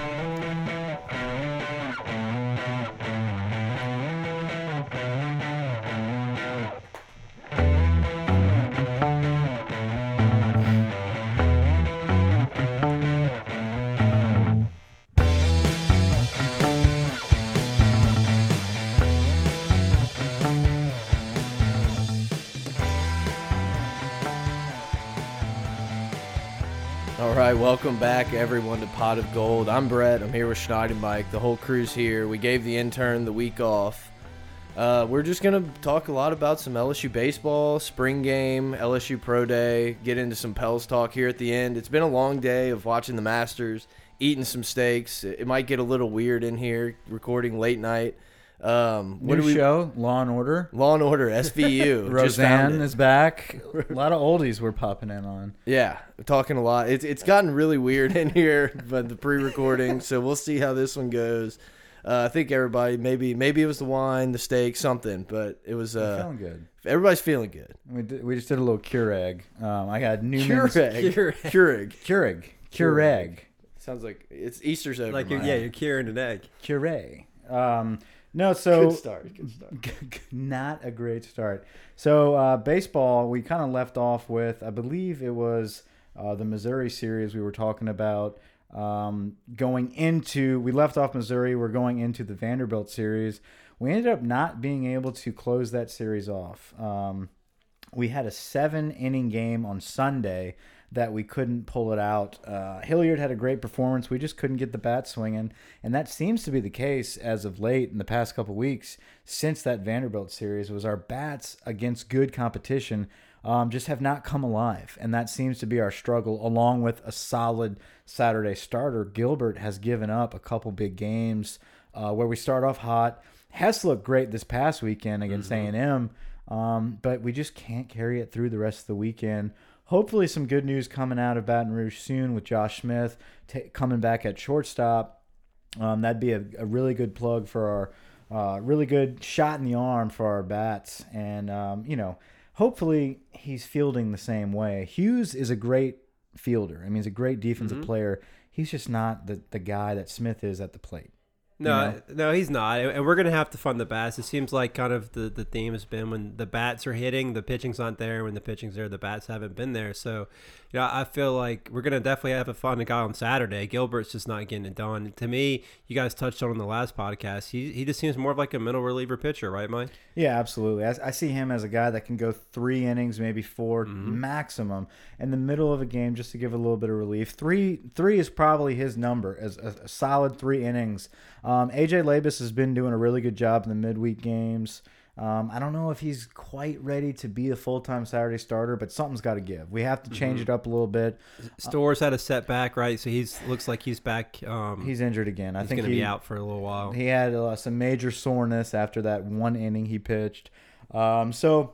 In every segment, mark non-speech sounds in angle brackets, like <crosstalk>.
All right, welcome back everyone to Pot of Gold. I'm Brett. I'm here with Schneidenbike. The whole crew's here. We gave the intern the week off. Uh, we're just gonna talk a lot about some LSU baseball, spring game, LSU pro day. Get into some Pels talk here at the end. It's been a long day of watching the Masters, eating some steaks. It might get a little weird in here, recording late night. Um, New do we? show, Law and Order. Law and Order, SVU. <laughs> Roseanne it. is back. <laughs> a lot of oldies we're popping in on. Yeah, talking a lot. It's it's gotten really weird in <laughs> here, but the pre-recording. so we'll see how this one goes. Uh, I think everybody maybe maybe it was the wine, the steak, something, but it was uh, feeling good. everybody's feeling good. We, did, we just did a little Keurig. Um, I got Newman's Keurig, Keurig. Keurig. Keurig. Sounds like it's Easter's over. Like you're, yeah, you're curing an egg. Keurig. Um, no, so good start. Good start. not a great start. So uh, baseball, we kind of left off with, I believe it was uh, the Missouri series we were talking about. Um, going into, we left off Missouri. We're going into the Vanderbilt series. We ended up not being able to close that series off. Um, we had a seven inning game on Sunday that we couldn't pull it out. Uh, Hilliard had a great performance. We just couldn't get the bat swinging, and that seems to be the case as of late in the past couple weeks since that Vanderbilt series. Was our bats against good competition um, just have not come alive, and that seems to be our struggle. Along with a solid Saturday starter, Gilbert has given up a couple big games uh, where we start off hot. Hess looked great this past weekend against A and M. Um, but we just can't carry it through the rest of the weekend. Hopefully, some good news coming out of Baton Rouge soon with Josh Smith coming back at shortstop. Um, that'd be a, a really good plug for our uh, really good shot in the arm for our bats. And, um, you know, hopefully he's fielding the same way. Hughes is a great fielder. I mean, he's a great defensive player. He's just not the, the guy that Smith is at the plate. No, no, he's not, and we're gonna have to fund the bats. It seems like kind of the the theme has been when the bats are hitting, the pitching's not there. When the pitching's there, the bats haven't been there. So, you know, I feel like we're gonna definitely have a fun guy on Saturday. Gilbert's just not getting it done. To me, you guys touched on in the last podcast. He he just seems more of like a middle reliever pitcher, right, Mike? Yeah, absolutely. I, I see him as a guy that can go three innings, maybe 4 maximum, in the middle of a game just to give a little bit of relief. Three, three is probably his number as a, a solid three innings. Um, AJ Labas has been doing a really good job in the midweek games. Um, I don't know if he's quite ready to be a full time Saturday starter, but something's got to give. We have to change it up a little bit. Stores had a setback, right? So he's looks like he's back. Um, he's injured again. I think he's gonna be out for a little while. He had uh, some major soreness after that one inning he pitched. Um, so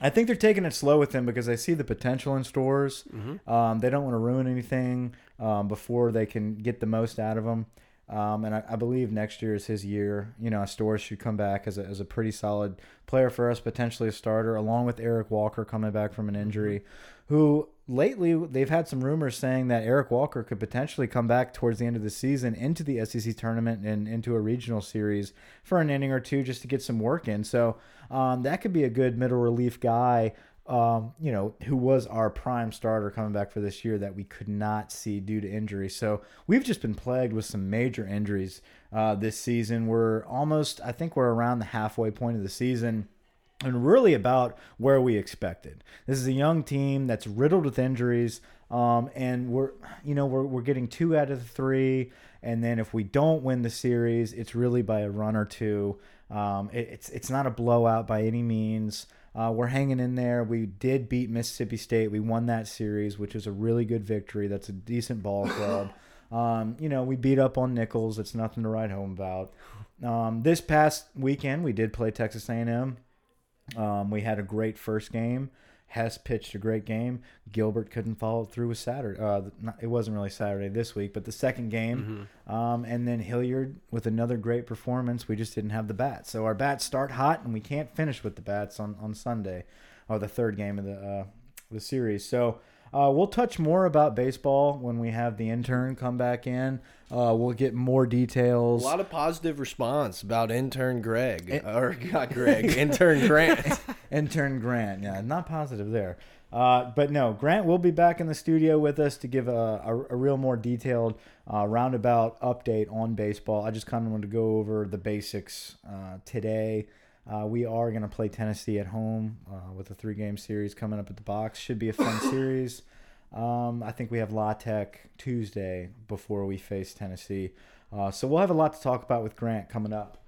I think they're taking it slow with him because they see the potential in stores. Um, they don't want to ruin anything um, before they can get the most out of him. Um, and I, I believe next year is his year. You know, Stores should come back as a, as a pretty solid player for us, potentially a starter, along with Eric Walker coming back from an injury, who lately they've had some rumors saying that Eric Walker could potentially come back towards the end of the season into the SEC tournament and into a regional series for an inning or two just to get some work in. So um, that could be a good middle relief guy um, you know, who was our prime starter coming back for this year that we could not see due to injury. So we've just been plagued with some major injuries uh, this season. We're almost, I think, we're around the halfway point of the season. And really about where we expected. This is a young team that's riddled with injuries, um, and we're, you know, we're we're getting two out of the three. And then if we don't win the series, it's really by a run or two. Um, it, it's it's not a blowout by any means. Uh, we're hanging in there. We did beat Mississippi State. We won that series, which is a really good victory. That's a decent ball <laughs> club. Um, you know, we beat up on Nicholls. It's nothing to write home about. Um, this past weekend, we did play Texas A&M. Um, we had a great first game. Hess pitched a great game. Gilbert couldn't follow through with Saturday. Uh, not, it wasn't really Saturday this week, but the second game. Um, and then Hilliard with another great performance. We just didn't have the bats. So our bats start hot, and we can't finish with the bats on, on Sunday, or the third game of the uh, the series. So Uh, we'll touch more about baseball when we have the intern come back in. Uh, we'll get more details. A lot of positive response about intern Greg or <laughs> not Greg, intern Grant. <laughs> intern Grant. Yeah, not positive there. Uh, but no, Grant will be back in the studio with us to give a, a, a real more detailed uh, roundabout update on baseball. I just kind of wanted to go over the basics uh, today. Uh, we are going to play Tennessee at home uh, with a three game series coming up at the box. Should be a fun <coughs> series. Um, I think we have La Tech Tuesday before we face Tennessee. Uh, so we'll have a lot to talk about with Grant coming up.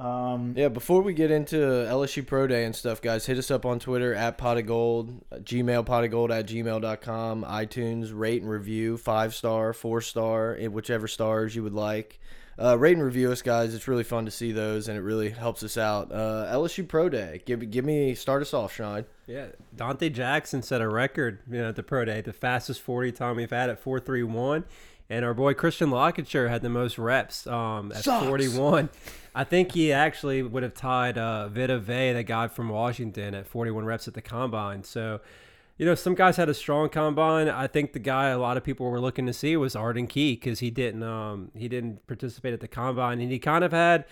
Um, Yeah, before we get into LSU Pro Day and stuff, guys, hit us up on Twitter at pot of gold, uh, Gmail pot of gold at gmail.com, iTunes, rate and review, five star, four star, eh, whichever stars you would like. Uh, rate and review us, guys. It's really fun to see those, and it really helps us out. Uh, LSU Pro Day, give give me start us off, Shine. Yeah, Donte Jackson set a record, you know, at the pro day, the fastest 40 time we've had at 431. And our boy Christian LaCouture had the most reps um, at 41. I think he actually would have tied uh, Vita Vea, the guy from Washington, at 41 reps at the combine. So, you know, some guys had a strong combine. I think the guy a lot of people were looking to see was Arden Key because he didn't um, he didn't participate at the combine, and he kind of had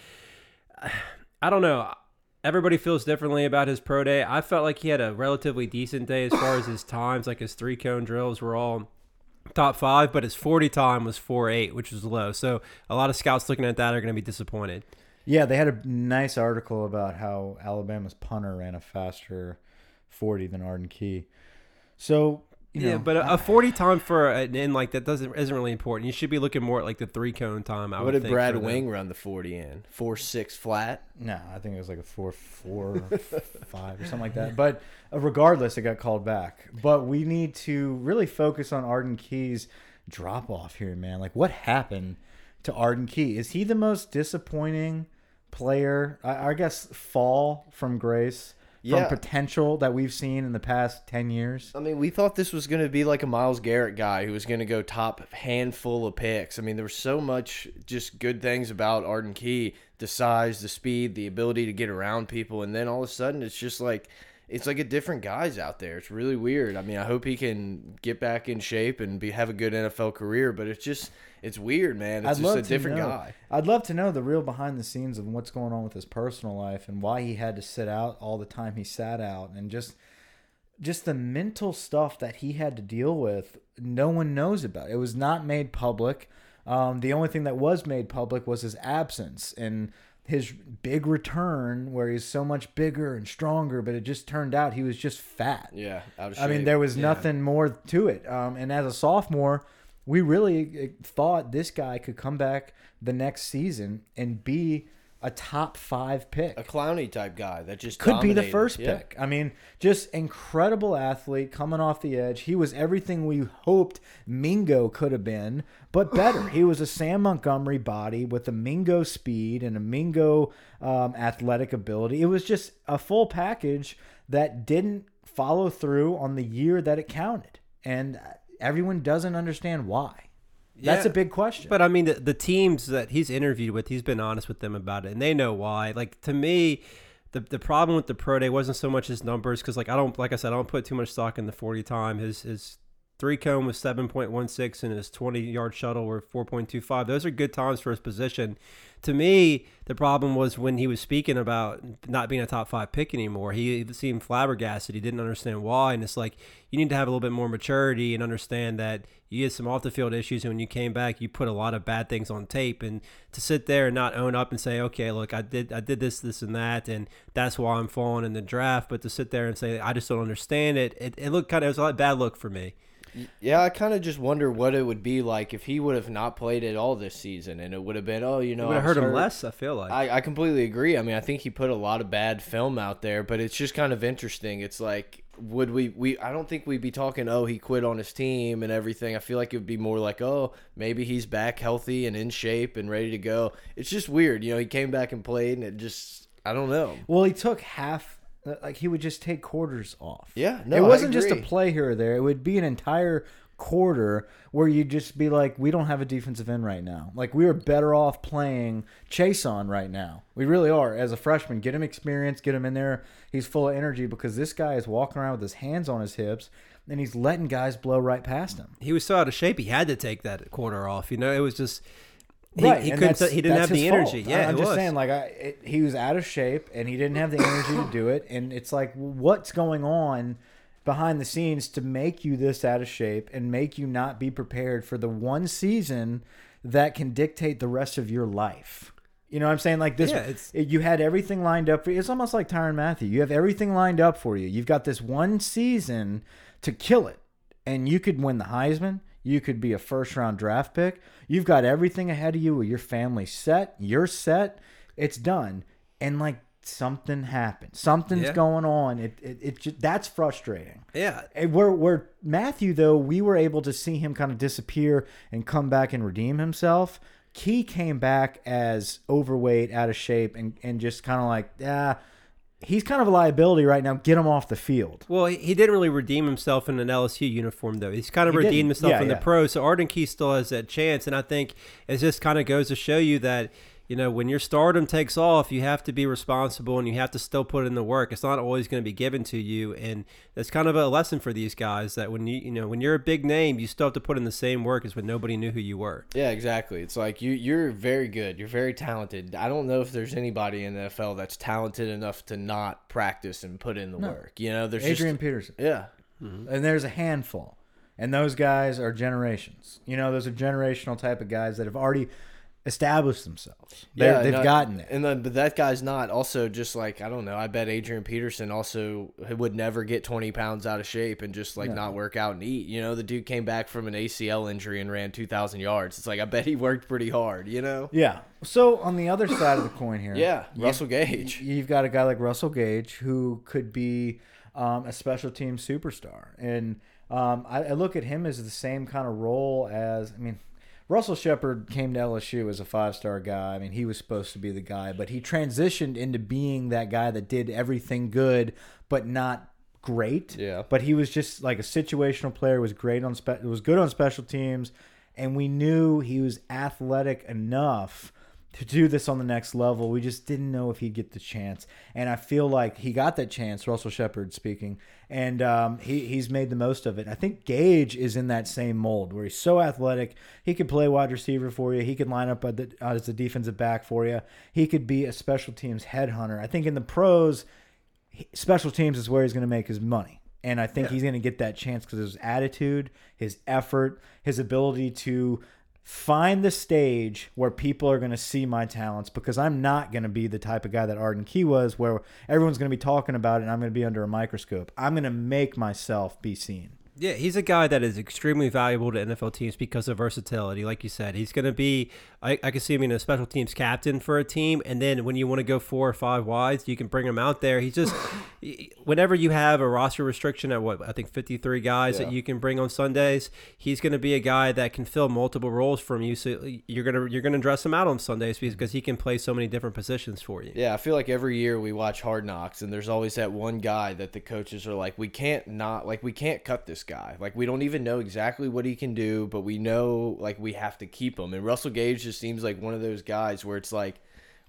<sighs> I don't know. Everybody feels differently about his pro day. I felt like he had a relatively decent day as far as his times. Like his three cone drills were all top five, but his 40 time was 4 8, which was low. So a lot of scouts looking at that are going to be disappointed. Yeah, they had a nice article about how Alabama's punter ran a faster 40 than Arden Key. So, you know, yeah, but a, a 40 time for an in like that doesn't isn't really important. You should be looking more at like the three cone time. I what would did think, Brad for them. Wing run the 40 in? 4 6 flat? no, I think it was like a 4 4 <laughs> 5 or something like that. But uh, regardless, it got called back. But we need to really focus on Arden Key's drop off here, man. Like, what happened to Arden Key? Is he the most disappointing player? I, I guess fall from grace. Yeah. From potential that we've seen in the past 10 years. I mean, we thought this was going to be like a Myles Garrett guy who was going to go top handful of picks. I mean, there was so much just good things about Arden Key the size, the speed, the ability to get around people. And then all of a sudden, it's just like. It's like a different guys out there. It's really weird. I mean, I hope he can get back in shape and be have a good NFL career. But it's just, it's weird, man. It's I'd just a different know. guy. I'd love to know the real behind the scenes of what's going on with his personal life and why he had to sit out all the time he sat out and just just the mental stuff that he had to deal with no one knows about. It was not made public. Um, the only thing that was made public was his absence and his big return where he's so much bigger and stronger, but it just turned out he was just fat. Yeah, out of I mean, there was Yeah. nothing more to it. Um, and as a sophomore, we really uh, thought this guy could come back the next season and be a top five pick. A Clowney type guy that just Could be the first Yeah. pick. I mean, just incredible athlete coming off the edge. He was everything we hoped Mingo could have been, but <sighs> better. he was a Sam Montgomery body with a Mingo speed and a Mingo um, athletic ability. It was just a full package that didn't follow through on the year that it counted. And everyone doesn't understand why. That's Yeah. a big question. But I mean, the, the teams that he's interviewed with, he's been honest with them about it, and they know why. Like to me, the the problem with the pro day wasn't so much his numbers because, like, I don't, like I said, I don't put too much stock in the forty time. His his three cone was seven point one six, and his twenty yard shuttle were four point two five. Those are good times for his position. To me, the problem was when he was speaking about not being a top five pick anymore. He seemed flabbergasted. He didn't understand why, and it's like you need to have a little bit more maturity and understand that you had some off the field issues, and when you came back, you put a lot of bad things on tape. And to sit there and not own up and say, "Okay, look, I did, I did this, this, and that, and that's why I'm falling in the draft," but to sit there and say, "I just don't understand it," it, it looked kind of it was a bad look for me. Yeah, I kind of just wonder what it would be like if he would have not played at all this season, and it would have been, oh, you know, It would have I hurt him less. I feel like. I, I completely agree. I mean, I think he put a lot of bad film out there, but it's just kind of interesting. It's like, would we? We I don't think we'd be talking. Oh, he quit on his team and everything. I feel like it would be more like, oh, maybe he's back healthy and in shape and ready to go. It's just weird, you know. He came back and played, and it just, I don't know. Well, he took half, like he would just take quarters off. Yeah, no, it wasn't just a play here or there. It would be an entire quarter where you'd just be like, we don't have a defensive end right now. Like we are better off playing Chase on right now. We really are. As a freshman, get him experience, get him in there. He's full of energy because this guy is walking around with his hands on his hips. and he's letting guys blow right past him. He was so out of shape, he had to take that quarter off. You know, it was just he, right, he couldn't. He didn't have the energy. fault. Yeah, I'm just was. saying, like, I, it, he was out of shape and he didn't have the energy to do it. And it's like, what's going on behind the scenes to make you this out of shape and make you not be prepared for the one season that can dictate the rest of your life? You know what I'm saying? Like this, Yeah, it- you had everything lined up for you. It's almost like Tyrann Mathieu. You have everything lined up for you. You've got this one season to kill it, and you could win the Heisman. You could be a first round draft pick. You've got everything ahead of you. With your family set, you're set. It's done. And like something happened. Something's Yeah. going on. It it, it ju- that's frustrating. yeah, And Where where Mathieu though, we were able to see him kind of disappear and come back and redeem himself. Key came back as overweight, out of shape, and and just kind of like, ah, he's kind of a liability right now. Get him off the field. Well, he, he didn't really redeem himself in an LSU uniform, though. He's kind of He redeemed didn't. himself Yeah, in yeah. the pros. So Arden Key still has that chance, and I think it just kind of goes to show you that you know when your stardom takes off, you have to be responsible and you have to still put in the work. It's not always going to be given to you, and that's kind of a lesson for these guys that when you you know when you're a big name, you still have to put in the same work as when nobody knew who you were. Yeah, exactly. It's like you you're very good. You're very talented. I don't know if there's anybody in the NFL that's talented enough to not practice and put in the work. You know, there's Adrian just Peterson. yeah. Mm-hmm. and there's a handful and those guys are generations you know those are generational type of guys that have already established themselves They're, Yeah, they've no, gotten there And then, but that guy's not also just like I don't know. I bet Adrian Peterson also would never get 20 pounds out of shape and just like not work out and eat. You know, the dude came back from an ACL injury and ran 2,000 yards. It's like I bet he worked pretty hard. You know? yeah so on the other side of the coin here Yeah, Russell Gage. you've got a guy like russell gage who could be um, a special team superstar and um, I, I look at him as the same kind of role as i mean Russell Shepard came to LSU as a five star guy. I mean, he was supposed to be the guy, but he transitioned into being that guy that did everything good, but not great. Yeah. But he was just like a situational player. Was great on spe- was good on special teams, and we knew he was athletic enough to do this on the next level. We just didn't know if he'd get the chance, and I feel like he got that chance. Russell Shepard speaking, and um, he he's made the most of it. I think Gage is in that same mold where he's so athletic. He could play wide receiver for you. He could line up as a defensive back for you. He could be a special teams headhunter. I think in the pros special teams is where he's going to make his money. And I think he's going to get that chance because his attitude, his effort, his ability to find the stage where people are going to see my talents because I'm not going to be the type of guy that Arden Key was where everyone's going to be talking about it and I'm going to be under a microscope. I'm going to make myself be seen. Yeah, he's a guy that is extremely valuable to NFL teams because of versatility. Like you said, he's going to be, I, I can see him being a special teams captain for a team. And then when you want to go four or five wides, you can bring him out there. He's just, <laughs> whenever you have a roster restriction at what, I think 53 guys that you can bring on Sundays, he's going to be a guy that can fill multiple roles from you. So you're going to, you're going to dress him out on Sundays because mm-hmm. he can play so many different positions for you. Yeah, I feel like every year we watch Hard Knocks, and there's always that one guy that the coaches are like, we can't not like we can't cut this guy. Like we don't even know exactly what he can do, but we know like we have to keep him. And Russell Gage just seems like one of those guys where it's like.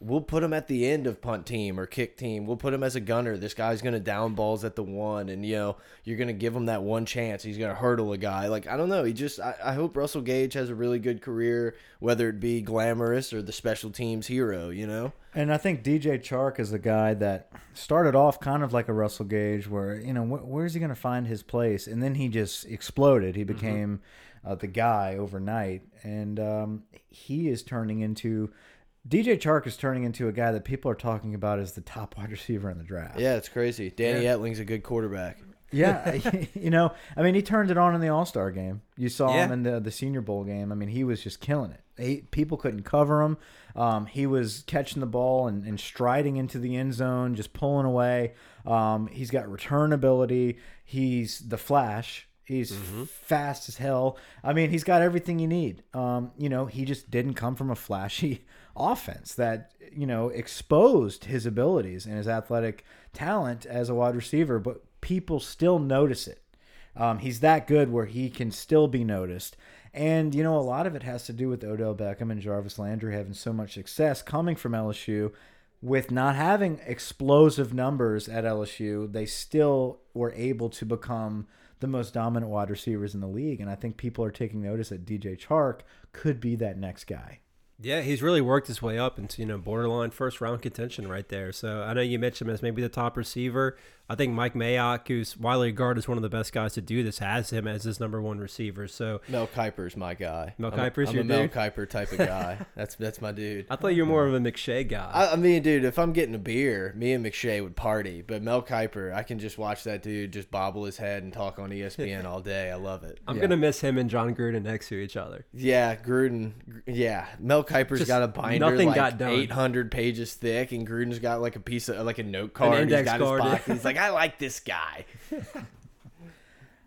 We'll put him at the end of punt team or kick team. We'll put him as a gunner. This guy's gonna down balls at the one, and you know you're gonna give him that one chance. He's gonna hurdle a guy. Like I don't know. He just I, I hope Russell Gage has a really good career, whether it be glamorous or the special teams hero. You know. And I think DJ Chark is the guy that started off kind of like a Russell Gage, where you know wh where's he going to find his place, and then he just exploded. He became uh, the guy overnight, and um, he is turning into DJ Chark is turning into a guy that people are talking about as the top wide receiver in the draft. Yeah, it's crazy. Danny Etling's a good quarterback. Yeah, <laughs> <laughs> you know, I mean, he turned it on in the All Star game. You saw him in the the Senior Bowl game. I mean, he was just killing it. He, people couldn't cover him. Um, he was catching the ball and, and striding into the end zone, just pulling away. Um, he's got return ability. He's the Flash. He's fast as hell. I mean, he's got everything you need. Um, you know, he just didn't come from a flashy offense that you know exposed his abilities and his athletic talent as a wide receiver, but people still notice it. Um, he's that good where he can still be noticed. And, you know, a lot of it has to do with Odell Beckham and Jarvis Landry having so much success coming from LSU. With not having explosive numbers at LSU, they still were able to become the most dominant wide receivers in the league, and I think people are taking notice that DJ Chark could be that next guy. Yeah, he's really worked his way up into you know borderline first round contention right there. So I know you mentioned him as maybe the top receiver. I think Mike Mayock, who's widely regarded as one of the best guys to do this, has him as his number one receiver. So Mel Kiper's my guy. Mel I'm a- Kiper's I'm your a Mel? Kiper type of guy. <laughs> that's that's my dude. I thought you were more of a McShay guy. I, I mean, dude, if I'm getting a beer, me and McShay would party. But Mel Kiper, I can just watch that dude just bobble his head and talk on ESPN all day. I love it. I'm yeah. gonna miss him and Jon Gruden next to each other. Yeah, Gruden. Yeah, Mel Kiper's Just got a binder nothing like got done. 800 pages thick, and Gruden's got like a piece of like a note card. He's index got card. He's like, I like this guy. <laughs>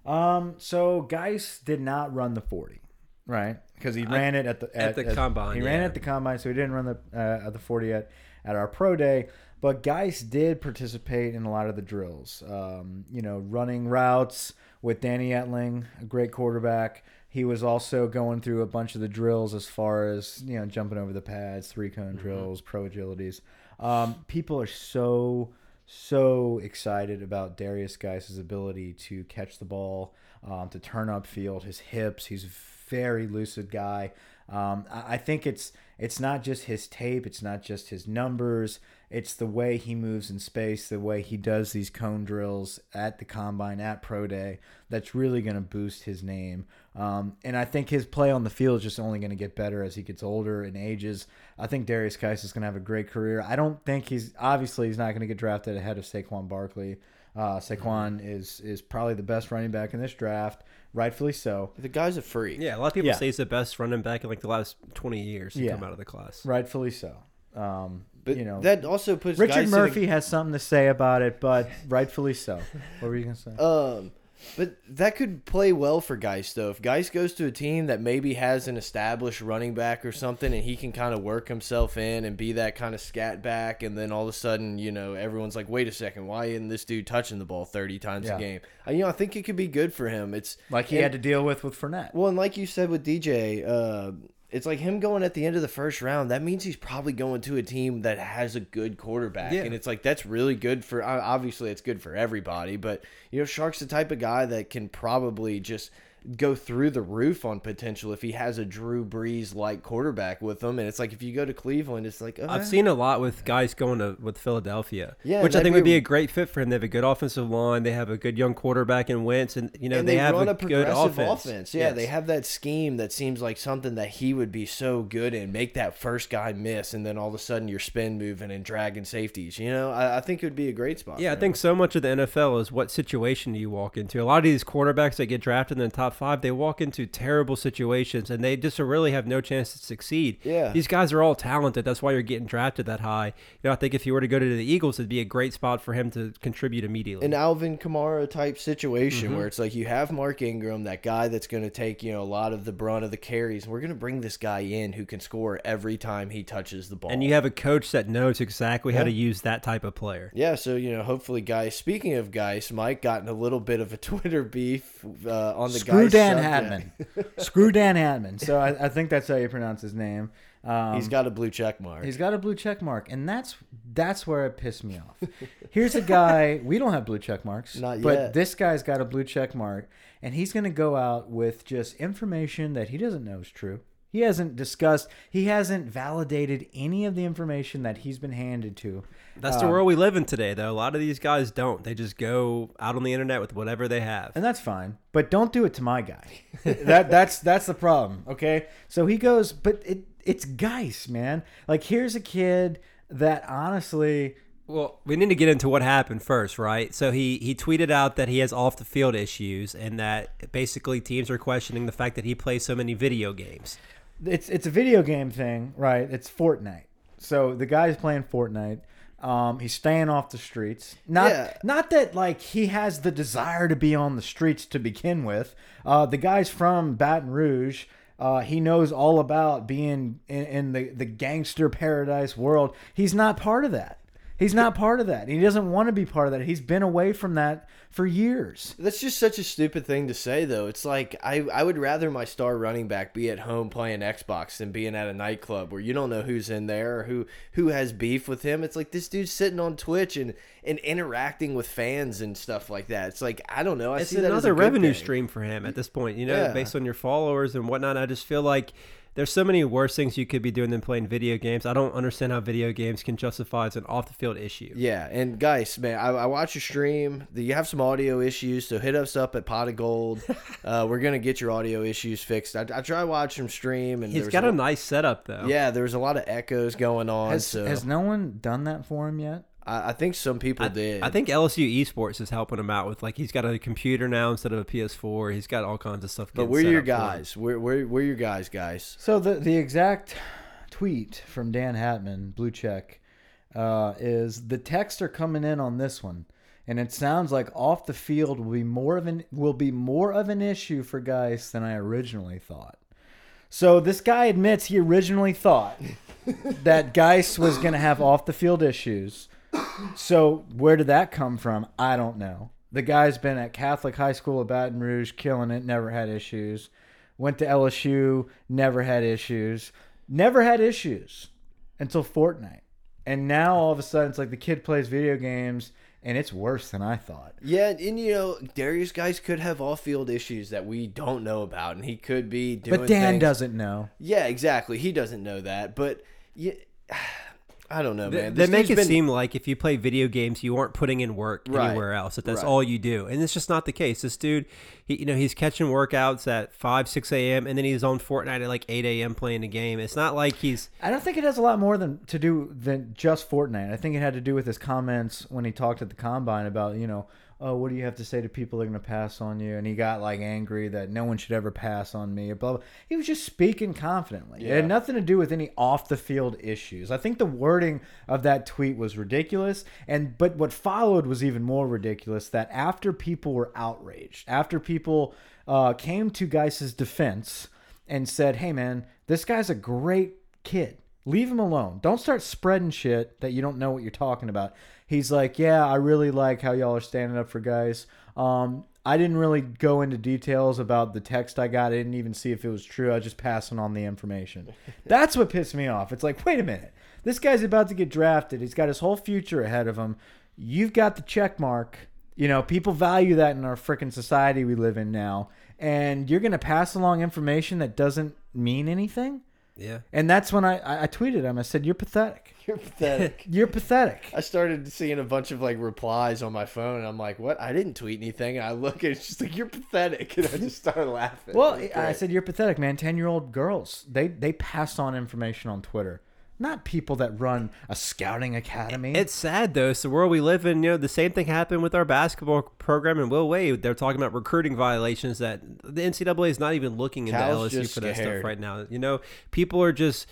Um, so Guice did not run the forty, right? Because he ran it at the at the combine, He ran yeah. it at the combine, so he didn't run the uh, at the forty at at our pro day. But Guice did participate in a lot of the drills. Um, you know, running routes with Danny Etling, a great quarterback. He was also going through a bunch of the drills as far as you know, jumping over the pads, three cone drills, pro agilities. Um, people are so so excited about Derrius Guice's ability to catch the ball, um, to turn up field, his hips. He's a very lucid guy. Um, I, I think it's it's not just his tape, it's not just his numbers, it's the way he moves in space, the way he does these cone drills at the combine, at pro day. That's really going to boost his name. Um, and I think his play on the field is just only going to get better as he gets older and ages. I think Derrius Guice is going to have a great career. I don't think he's obviously he's not going to get drafted ahead of Saquon Barkley. Uh, Saquon is is probably the best running back in this draft, rightfully so. The guy's a freak. Yeah, a lot of people Yeah. say he's the best running back in like the last 20 years to Yeah. come out of the class. Rightfully so. Um, But you know, that also puts Richard Guice in a- Murphy has something to say about it, but rightfully so. What were you gonna say? <laughs> Um, but that could play well for Guice though. If Guice goes to a team that maybe has an established running back or something, and he can kind of work himself in and be that kind of scat back, and then all of a sudden, you know, everyone's like, "Wait a second, why isn't this dude touching the ball thirty times Yeah. a game?" Uh, you know, I think it could be good for him. It's like he and- had to deal with with Fournette. well, and like you said with DJ, uh, it's like him going at the end of the first round. That means he's probably going to a team that has a good quarterback, Yeah. and it's like that's really good for. Obviously, it's good for everybody, but you know, Chark's the type of guy that can probably just go through the roof on potential if he has a Drew Brees like quarterback with him. And it's like if you go to Cleveland, it's like uh, I've seen a lot with guys going to with Philadelphia, Yeah, which I think be would be a- great fit for him. They have a good offensive line. They have a good young quarterback in Wentz, and you know and they, they, have run a, a, good progressive offense. Yeah, Yes. they have that scheme that seems like something that he would be so good in. Make that first guy miss, and then all of a sudden you're spin moving and dragging safeties. You know, I, I think it would be a great spot. Yeah, I him. think so much of the NFL is what situation do you walk into. A lot of these quarterbacks that get drafted in the top five, they walk into terrible situations and they just really have no chance to succeed. Yeah. These guys are all talented. That's why you're getting drafted that high. You know, I think if you were to go to the Eagles, it'd be a great spot for him to contribute immediately. an Alvin Kamara type situation Mm-hmm. where it's like you have Mark Ingram, that guy that's going to take you know a lot of the brunt of the carries. We're going to bring this guy in who can score every time he touches the ball. and you have a coach that knows exactly how to use that type of player. Yeah, so you know, hopefully, guys. Speaking of guys, Mike got in a little bit of a <laughs> Twitter beef uh, on the Screw Guice Dan. Hatman. Screw Dan Hatman. So I, I think that's how you pronounce his name. Um, He's got a blue check mark. He's got a blue check mark, and that's that's where it pissed me off. Here's a guy <laughs> we don't have blue check marks, Not yet. but this guy's got a blue check mark, and he's going to go out with just information that he doesn't know is true. He hasn't discussed, he hasn't validated any of the information that he's been handed to. That's Um, the world we live in today, though. A lot of these guys don't. They just go out on the internet with whatever they have. and that's fine. But don't do it to my guy. <laughs> that that's that's the problem. Okay, so he goes, but it it's Guice, man. Like here's a kid that honestly, Well, we need to get into what happened first, right? So he he tweeted out that he has off the field issues and that basically teams are questioning the fact that he plays so many video games. It's it's a video game thing, right? It's Fortnite. So the guy's playing Fortnite. Um, he's staying off the streets. Not Yeah. not that like he has the desire to be on the streets to begin with. Uh, the guy's from Baton Rouge. Uh, he knows all about being in, in the, the gangster paradise world. He's not part of that. He's not part of that. He doesn't want to be part of that. He's been away from that for years. That's just such a stupid thing to say, though. It's like I, I would rather my star running back be at home playing Xbox than being at a nightclub where you don't know who's in there or who who has beef with him. It's like this dude's sitting on Twitch and and interacting with fans and stuff like that. It's like I don't know. I it's see that as a another good revenue thing. stream for him at this point. You know, Yeah. based on your followers and whatnot. I just feel like there's so many worse things you could be doing than playing video games. I don't understand how video games can justify as an off the field issue. Yeah, and guys, man, I, I watch your stream. You have some audio issues, so hit us up at Pot of Gold. <laughs> uh, we're gonna get your audio issues fixed. I, I try watching him stream, and He's there's got a, a nice setup though. yeah, there's a lot of echoes going on. Has, so has no one done that for him yet? I, I think some people I, did. I think LSU Esports is helping him out with like he's got a computer now instead of a PS4. He's got all kinds of stuff. but we're set your up guys. We're, we're we're your guys, guys. So the the exact tweet from Dan Hatman, blue check, uh, is the texts are coming in on this one, and it sounds like off the field will be more of an will be more of an issue for Guice than I originally thought. So this guy admits he originally thought <laughs> that Guice was going to have off the field issues. So where did that come from? I don't know. The guy's been at Catholic High School of Baton Rouge, killing it, never had issues. Went to LSU, never had issues. Never had issues until Fortnite. And now all of a sudden it's like the kid plays video games and it's worse than I thought. Yeah, and you know, Derrius Guice could have off-field issues that we don't know about, and he could be doing. But Dan things- doesn't know. Yeah, exactly. He doesn't know that, but yeah, I don't know, man. they This make it been- seem like if you play video games, you aren't putting in work Right. anywhere else. That that's Right. all you do, and it's just not the case. This dude, he you know he's catching workouts at five, six a.m. and then he's on Fortnite at like eight a.m. playing a game. It's not like he's I don't think it has a lot more than to do than just Fortnite. I think it had to do with his comments when he talked at the combine about, you know, oh, what do you have to say to people that are going to pass on you? And he got like angry that no one should ever pass on me. Blah, blah. He was just speaking confidently. It Yeah. had nothing to do with any off the field issues. I think the wording of that tweet was ridiculous, and but what followed was even more ridiculous. That after people were outraged, after people uh, came to Guice's defense and said, "Hey, man, this guy's a great kid. Leave him alone. Don't start spreading shit that you don't know what you're talking about." He's like, "Yeah, I really like how y'all are standing up for Guice. Um, I didn't really go into details about the text I got. I didn't even see if it was true. I was just passing on the information. <laughs> That's what pissed me off. It's like, wait a minute. This guy's about to get drafted. He's got his whole future ahead of him. You've got the check mark. You know, people value that in our freaking society we live in now. And you're going to pass along information that doesn't mean anything? Yeah. And that's when I, I, tweeted him. I said, You're pathetic. <laughs> You're pathetic. <laughs> You're pathetic. I started seeing a bunch of like replies on my phone, and I'm like, "What? I didn't tweet anything." And I look, and it's just like, "You're pathetic," <laughs> and I just started laughing. Well, I said you're pathetic, man. Ten year old girls they they pass on information on Twitter, not people that run a scouting academy. It's sad though. It's the world we live in. You know, the same thing happened with our basketball program in Will Wade. They're talking about recruiting violations that the NCAA is not even looking into Cal's LSU for that scared. stuff right now. You know, people are just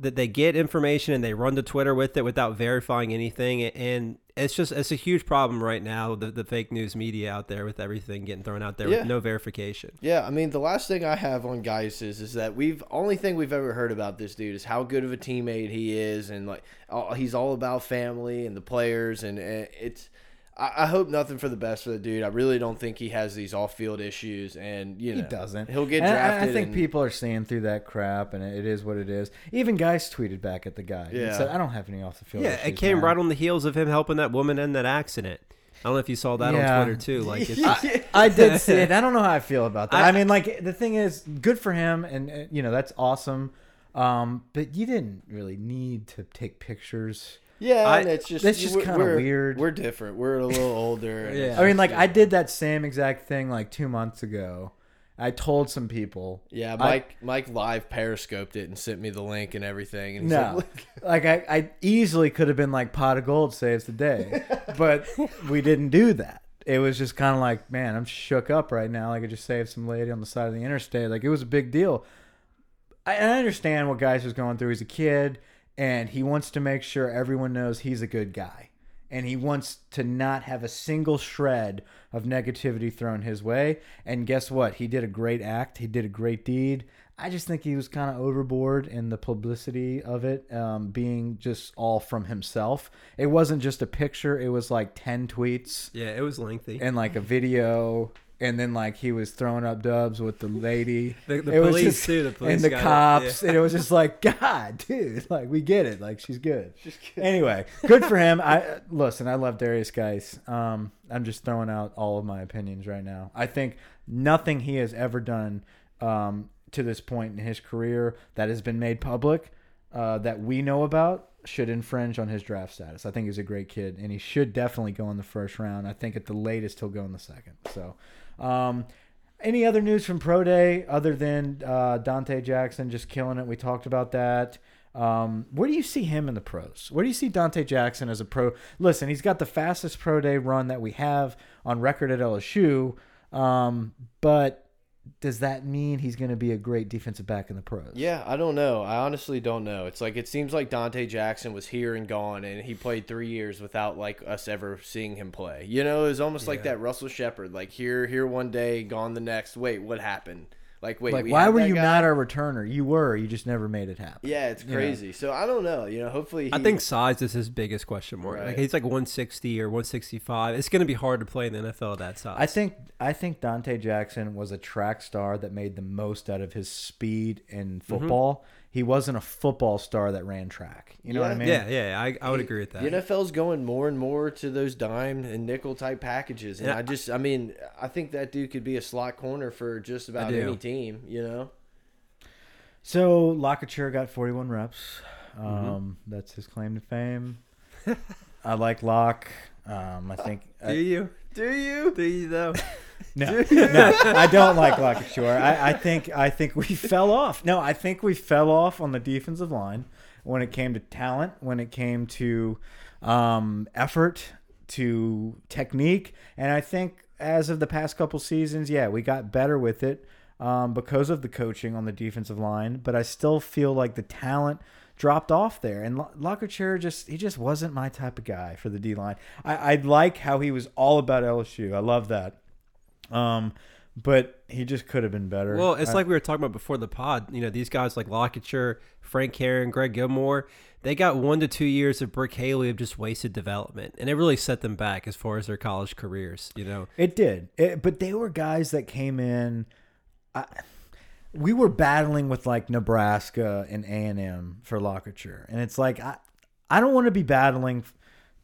that they get information and they run to Twitter with it without verifying anything, and it's just it's a huge problem right now. The, the fake news media out there with everything getting thrown out there Yeah. with no verification. Yeah, I mean, the last thing I have on Guice is is that we've only thing we've ever heard about this dude is how good of a teammate he is, and like all, he's all about family and the players, and, and it's. I, I hope nothing for the best for the dude. I really don't think he has these off field issues, and you know he doesn't. He'll get And I- drafted. I, think and- people are seeing through that crap, and it is what it is. Even Guice tweeted back at the guy. He Yeah. said, "I don't have any off the field." Yeah, issues, it came man." right on the heels of him helping that woman in that accident. I don't know if you saw that Yeah. on Twitter too. Like, it's, <laughs> I, I did <laughs> see it. I don't know how I feel about that. I- I, mean, like the thing is, good for him, and uh, you know that's awesome. Um, but you didn't really need to take pictures. Yeah, I- and it's just that's just we're- kinda weird. We're different. We're a little older. Yeah. I mean, like I did that same exact thing like two months ago. I told some people. Yeah, I- Mike Mike live periscoped it and sent me the link and everything. And No, like, <laughs> like I, I easily could have been like pot of gold saves the day, <laughs> but we didn't do that. It was just kind of like, man, I'm shook up right now. Like I just saved some lady on the side of the interstate. Like it was a big deal. I, I understand what Guice was going through. He's a kid, and he wants to make sure everyone knows he's a good guy, and he wants to not have a single shred of negativity thrown his way. And guess what? He did a great act. He did a great deed. I just think he was kind of overboard in the publicity of it, um, being just all from himself. It wasn't just a picture; it was like ten tweets Yeah, it was lengthy. and like a video, and then like he was throwing up dubs with the lady. <laughs> The, the police just- too. The police and the got it, cops, yeah. and it was just like, <laughs> God, dude, like we get it, like she's good. <laughs> Anyway, good for him. I listen. I love Derrius Guice. Um, I'm just throwing out all of my opinions right now. I think nothing he has ever done um, to this point in his career that has been made public uh, that we know about should infringe on his draft status. I think he's a great kid, and he should definitely go in the first round. I think at the latest he'll go in the second. So. Um, any other news from Pro Day other than uh, Donte Jackson just killing it? We talked about that. Um, where do you see him in the pros? Where do you see Donte Jackson as a pro? Listen, he's got the fastest pro day run that we have on record at LSU. Um, but does that mean he's going to be a great defensive back in the pros? Yeah, I don't know. I honestly don't know. It's like it seems like Donte Jackson was here and gone, and he played three years without like us ever seeing him play. You know, it was almost like that Russell Shepard, like here, here one day, gone the next. Wait, what happened? Like, wait, like we why were you guy? not our returner? You were. You just never made it happen. Yeah, it's You know? crazy. So I don't know. You know, hopefully, he, I think size is his biggest question mark. Like Right. he's like 160 or 165. It's going to be hard to play in the NFL at that size. I think I think Donte Jackson was a track star that made the most out of his speed in Mm-hmm. football. He wasn't a football star that ran track. You know what I mean? Yeah, yeah, I, I would agree with that. The NFL's going more and more to those dime and nickel type packages, and Yeah. I just, I mean, I think that dude could be a slot corner for just about any team. You know, So LaCouture got 41 reps. Um, Mm-hmm. That's his claim to fame. <laughs> I like Locke. Um, I think. Do you? do you? Do you though? <laughs> No, no, I don't like LaCouture. I, I think I think we fell off. No, I think we fell off on the defensive line when it came to talent, when it came to um, effort, to technique, and I think as of the past couple seasons, yeah, we got better with it um, because of the coaching on the defensive line. But I still feel like the talent dropped off there, and LaCouture just he just wasn't my type of guy for the D line. I, I like how he was all about LSU. I love that. Um, but he just could have been better. Well, it's I- like we were talking about before the pod. You know, these guys like LaCouture, Frank Herron, Greg Gilmore, they got one to two years of Brick Haley of just wasted development, and it really set them back as far as their college careers. You know, it did. It, but they were guys that came in. I, we were battling with like Nebraska and A and M for LaCouture, and it's like I, I don't want to be battling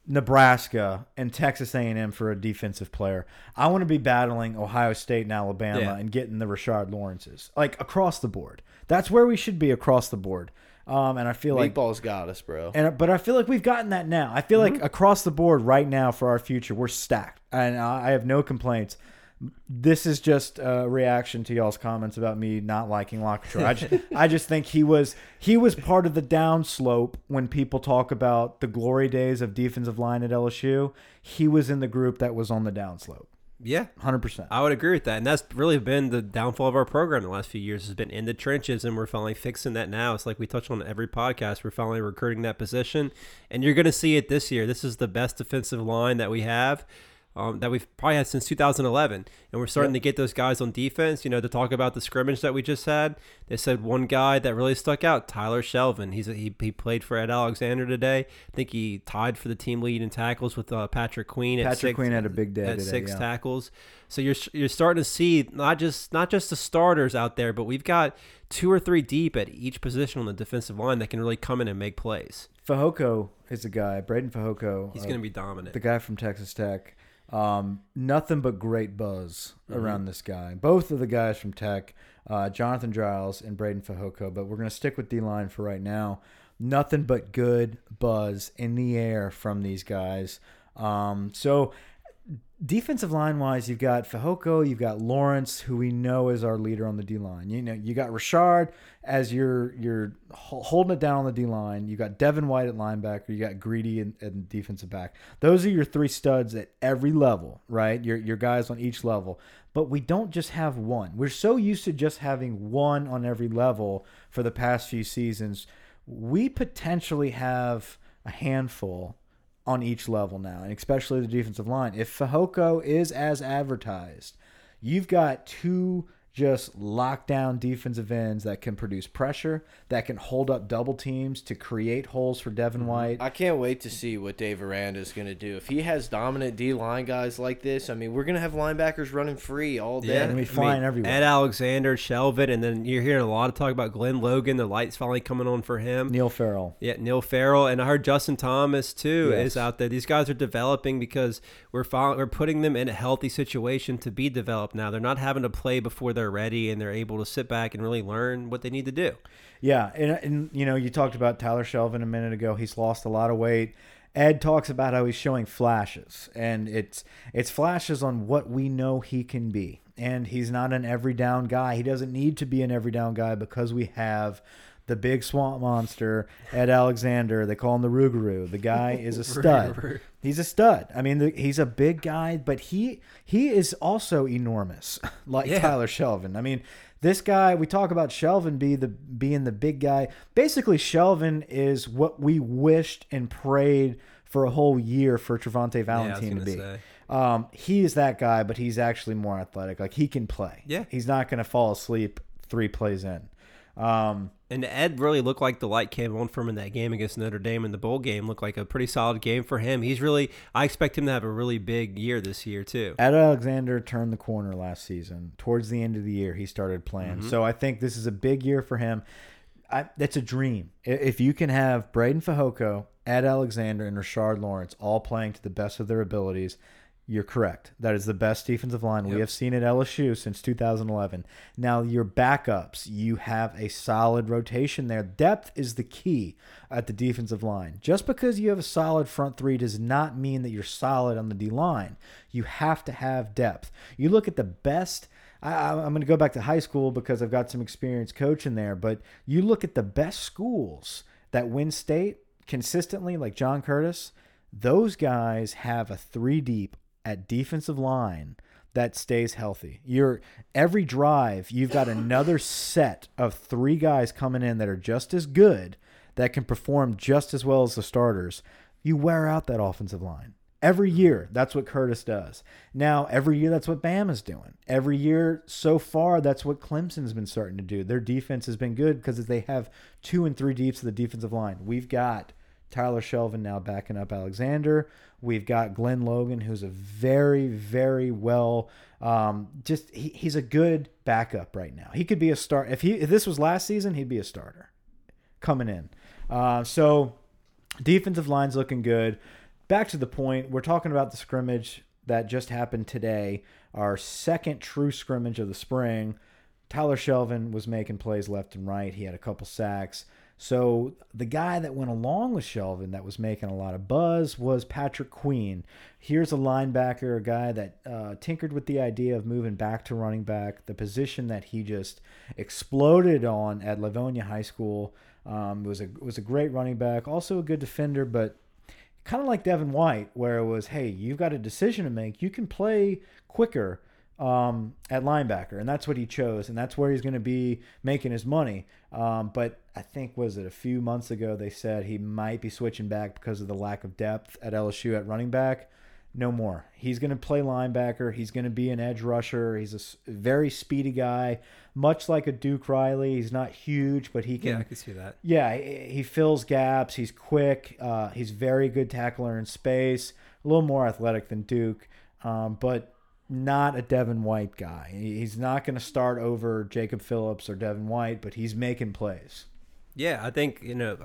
Nebraska and Texas A and M for a defensive player. I want to be battling Ohio State and Alabama Yeah. and getting the Rashard Lawrences like across the board. That's where we should be across the board. Um, and I feel like Meatballs got us, bro. And but I feel like we've gotten that now. I feel Mm-hmm. like across the board right now for our future, we're stacked, and I I have no complaints. This is just a reaction to y'all's comments about me not liking LaCouture. I just, I just think he was he was part of the downslope when people talk about the glory days of defensive line at LSU. He was in the group that was on the downslope, yeah, hundred percent. I would agree with that, and that's really been the downfall of our program the last few years. Has been in the trenches, and we're finally fixing that now. It's like we touch on every podcast. We're finally recruiting that position, and you're going to see it this year. This is the best defensive line that we have. Um, that we've probably had since 2011, and we're starting to get those guys on defense. You know, to talk about the scrimmage that we just had, they said one guy that really stuck out, Tyler Shelvin. He's a, he he played for Ed Alexander today. I think he tied for the team lead in tackles with uh, Patrick Queen. at Patrick six- Queen had a big day at today, six yeah. tackles. So you're you're starting to see not just not just the starters out there, but we've got two or three deep at each position on the defensive line that can really come in and make plays. Fehoko is a guy, Breiden Fehoko. He's uh, going to be dominant. the guy from Texas Tech. Um, nothing but great buzz Mm-hmm. around this guy. Both of the guys from Tech, uh, Jonathan Giles and Breiden Fehoko, But we're going to stick with D line for right now. Nothing but good buzz in the air from these guys. Um, so defensive line wise, you've got Fehoko, you've got Lawrence, who we know is our leader on the D line. You know, you got Richard as your your ho- holding it down on the D line. You got Devin White at linebacker. You got Greedy and, and defensive back. Those are your three studs at every level, right? Your your guys on each level. But we don't just have one. We're so used to just having one on every level for the past few seasons. We potentially have a handful on each level now, and especially the defensive line. If Fehoko is as advertised, you've got two just lockdown defensive ends that can produce pressure, that can hold up double teams to create holes for Devin Mm-hmm. White. I can't wait to see what Dave Aranda is going to do. If he has dominant D line guys like this, I mean, we're going to have linebackers running free all day. Yeah, gonna be I flying everywhere. Ed Alexander, Shelvin, and then you're hearing a lot of talk about Glenn Logan. The lights finally coming on for him. Neil Farrell. Yeah, Neil Farrell, and I heard Justin Thomas too Yes. is out there. These guys are developing because we're we're putting them in a healthy situation to be developed now. They're not having to play before they're ready, and they're able to sit back and really learn what they need to do. Yeah, and, and you know, you talked about Tyler Shelvin a minute ago. He's lost a lot of weight. Ed talks about how he's showing flashes, and it's it's flashes on what we know he can be. And he's not an every down guy. He doesn't need to be an every down guy because we have the big swamp monster, Ed Alexander. They call him the Rougarou. The guy is a <laughs> stud. He's a stud. I mean, the, he's a big guy, but he he is also enormous, <laughs> like Yeah. Tyler Shelvin. I mean, this guy. We talk about Shelvin be the being the big guy. Basically, Shelvin is what we wished and prayed for a whole year for Travonte Valentine to gonna be. say. Um, he is that guy, but he's actually more athletic. Like he can play. Yeah. he's not going to fall asleep three plays in. Um, And Ed really looked like the light came on for him in that game against Notre Dame in the bowl game. Looked like a pretty solid game for him. He's really, I expect him to have a really big year this year too. Ed Alexander turned the corner last season. Towards the end of the year, he started playing. So I think this is a big year for him. I, that's a dream. If you can have Breiden Fehoko, Ed Alexander, and Rashard Lawrence all playing to the best of their abilities, you're correct. That is the best defensive line we have seen at LSU since 2011. Now, your backups, you have a solid rotation there. Depth is the key at the defensive line. Just because you have a solid front three does not mean that you're solid on the D line. You have to have depth. You look at the best. I, I- I'm going to go back to high school because I've got some experience coaching there. But you look at the best schools that win state consistently, like John Curtis. Those guys have a three deep at defensive line that stays healthy. You're every drive, you've got another set of three guys coming in that are just as good, that can perform just as well as the starters. You wear out that offensive line. Every year, that's what Curtis does. Now, every year, that's what Bama's doing. Every year so far, that's what Clemson's been starting to do. Their defense has been good because they have two and three deeps of the defensive line. We've got Tyler Shelvin now backing up Alexander. We've got Glen Logan, who's a very, very well, um, just he, he's a good backup right now. He could be a start if he if this was last season, he'd be a starter coming in. Uh, so defensive line's looking good. Back to the point, we're talking about the scrimmage that just happened today. Our second true scrimmage of the spring. Tyler Shelvin was making plays left and right. He had a couple sacks. So the guy that went along with Shelvin that was making a lot of buzz was Patrick Queen. Here's a linebacker, a guy that uh, tinkered with the idea of moving back to running back, the position that he just exploded on at Livonia High School. Um, was a was a great running back, also a good defender, but kind of like Devin White, where it was, hey, you've got a decision to make. You can play quicker um, at linebacker, and that's what he chose, and that's where he's going to be making his money. Um, but I think was it a few months ago they said he might be switching back because of the lack of depth at LSU at running back. No more. He's going to play linebacker. He's going to be an edge rusher. He's a very speedy guy, much like a Duke Riley. He's not huge, but he can Yeah, I can see that. yeah, he he fills gaps. He's quick. Uh, he's very good tackler in space. A little more athletic than Duke, um, but not a Devin White guy. He's not going to start over Jacob Phillips or Devin White, but he's making plays. Yeah, I think you know,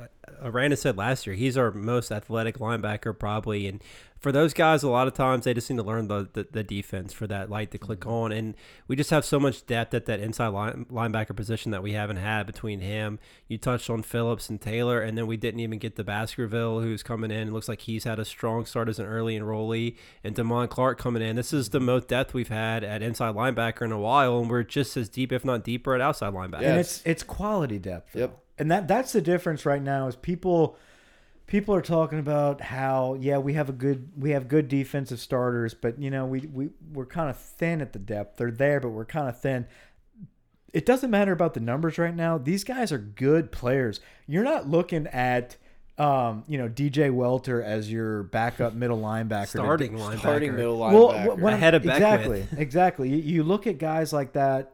Aranda said last year he's our most athletic linebacker probably, and for those guys, a lot of times they just need to learn the the, the defense for that light to click mm-hmm. on, and we just have so much depth at that inside line, linebacker position that we haven't had between him. You touched on Phillips and Taylor, and then we didn't even get the Baskerville who's coming in. It looks like he's had a strong start as an early enrollee, and Damon Clark coming in. This is the mm-hmm. most depth we've had at inside linebacker in a while, and we're just as deep, if not deeper, at outside linebacker. and it's it's quality depth. Though. Yep. And that that's the difference right now is people people are talking about how yeah we have a good we have good defensive starters, but you know we we we're kind of thin at the depth. They're there, but we're kind of thin. It doesn't matter about the numbers right now. These guys are good players. You're not looking at um, you know DJ Welter as your backup middle linebacker. to <laughs> starting linebacker. Starting middle well, linebacker. wh- when Ahead of Beckwith. exactly, exactly. You, you look at guys like that.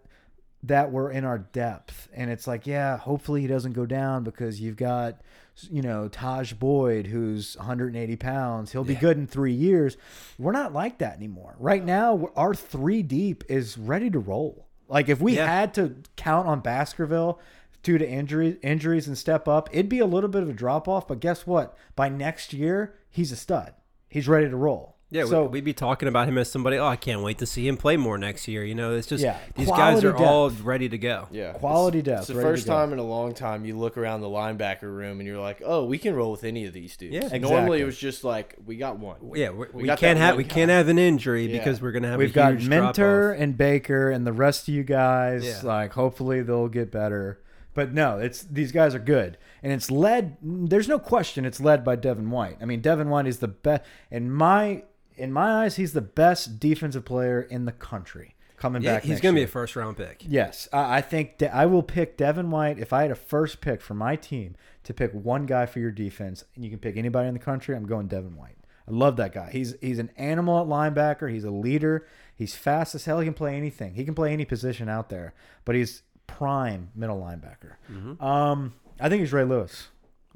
that were in our depth. And it's like, yeah, hopefully he doesn't go down because you've got, you know, Taj Boyd, who's 180 pounds. He'll be Yeah. good in three years. We're not like that anymore. Right now, our three deep is ready to roll. Like if we Yeah. had to count on Baskerville due to injuries, injuries and step up, it'd be a little bit of a drop off. But guess what? By next year, he's a stud. He's ready to roll. Yeah, So we, we'd be talking about him as somebody. Oh, I can't wait to see him play more next year. You know, it's just Yeah, these guys quality are all ready to go. Yeah, Quality it's, depth, It's the first time in a long time you look around the linebacker room and you're like, oh, we can roll with any of these dudes. Yeah. Normally it was just like we got one. Yeah, we, we, got can't have we guy. can't have an injury Yeah. because we're gonna have We've a got huge Mentor drop-off. and Baker and the rest of you guys. Yeah. Like, hopefully they'll get better. But no, it's these guys are good, and it's led. There's no question, it's led by Devin White. I mean, Devin White is the best in my in my eyes. He's the best defensive player in the country coming Yeah, back. he's gonna be a first round pick. Yes, I, I think De- I will pick Devin White if I had a first pick for my team to pick one guy for your defense, and you can pick anybody in the country. I'm going Devin White. I love that guy. He's he's an animal at linebacker. He's a leader. He's fast as hell. He can play anything. He can play any position out there. But he's prime middle linebacker. Um, I think he's Ray Lewis.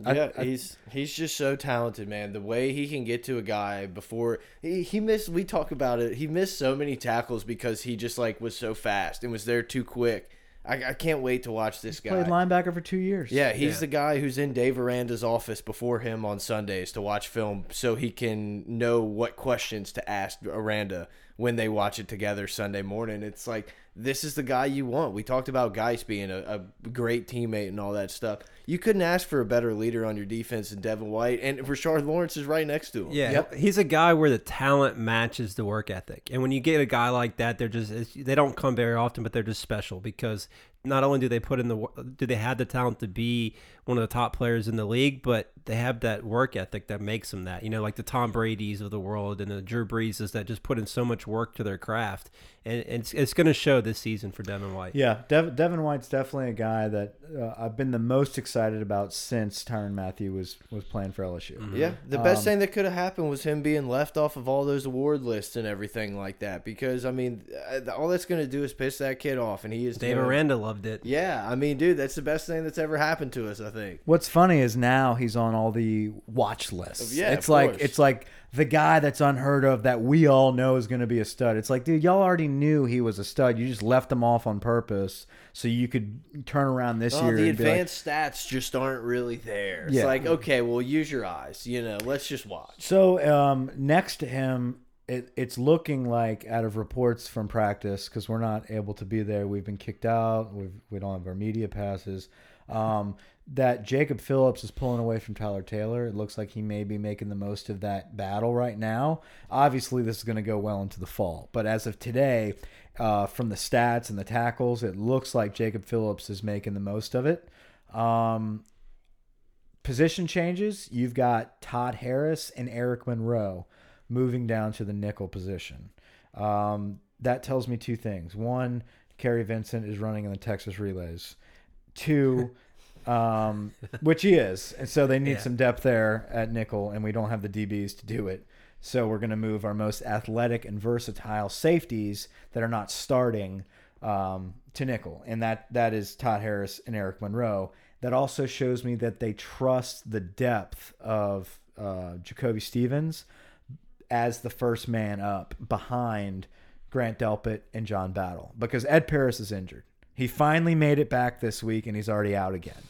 I- Yeah, I- he's he's just so talented, man. The way he can get to a guy before he, he missed. We talk about it. He missed so many tackles because he just like was so fast and was there too quick. I, I can't wait to watch this guy. Played linebacker for two years. Yeah, he's Yeah. the guy who's in Dave Aranda's office before him on Sundays to watch film so he can know what questions to ask Aranda when they watch it together Sunday morning. It's like this is the guy you want. We talked about Guice being a, a great teammate and all that stuff. You couldn't ask for a better leader on your defense than Devin White, and Rashard Lawrence is right next to him. Yeah, Yep. he's a guy where the talent matches the work ethic, and when you get a guy like that, they're just it's- they don't come very often, but they're just special because not only do they put in the do they have the talent to be one of the top players in the league, but they have that work ethic that makes them that. You know, like the Tom Brady's of the world and the Drew Breeses that just put in so much work to their craft, and it's it's going to show this season for Devin White. Yeah, Dev, Devin White's definitely a guy that uh, I've been the most excited about since Tyrann Mathieu was was playing for LSU. Yeah, the best Um, thing that could have happened was him being left off of all those award lists and everything like that. Because I mean, uh, all that's going to do is piss that kid off, and he is Dave gonna- Aranda loved it. Yeah, I mean, dude, that's the best thing that's ever happened to us. I think. What's funny is now he's on all the watch lists. Yeah, it's of like course. it's like the guy that's unheard of that we all know is going to be a stud. It's like, dude, y'all already knew he was a stud. You just left him off on purpose so you could turn around this Oh, year the and be like, advanced stats just aren't really there. It's Yeah. like, okay, well, use your eyes. You know, let's just watch. So um, next to him, it, it's looking like out of reports from practice because we're not able to be there. We've been kicked out. We've, we don't have our media passes. Um, that Jacob Phillips is pulling away from Tyler Taylor. It looks like he may be making the most of that battle right now. Obviously, this is going to go well into the fall, but as of today, uh, from the stats and the tackles, it looks like Jacob Phillips is making the most of it. Um, position changes, you've got Todd Harris and Eric Monroe moving down to the nickel position. Um, that tells me two things. One, Kary Vincent is running in the Texas relays. Two, <laughs> um, which he is. And so they need Yeah. some depth there at nickel, and we don't have the DBs to do it. So we're going to move our most athletic and versatile safeties that are not starting um, to nickel, and that that is Todd Harris and Eric Monroe. That also shows me that they trust the depth of uh, Jacoby Stevens as the first man up behind Grant Delpit and John Battle because Ed Paris is injured. He finally made it back this week and he's already out again.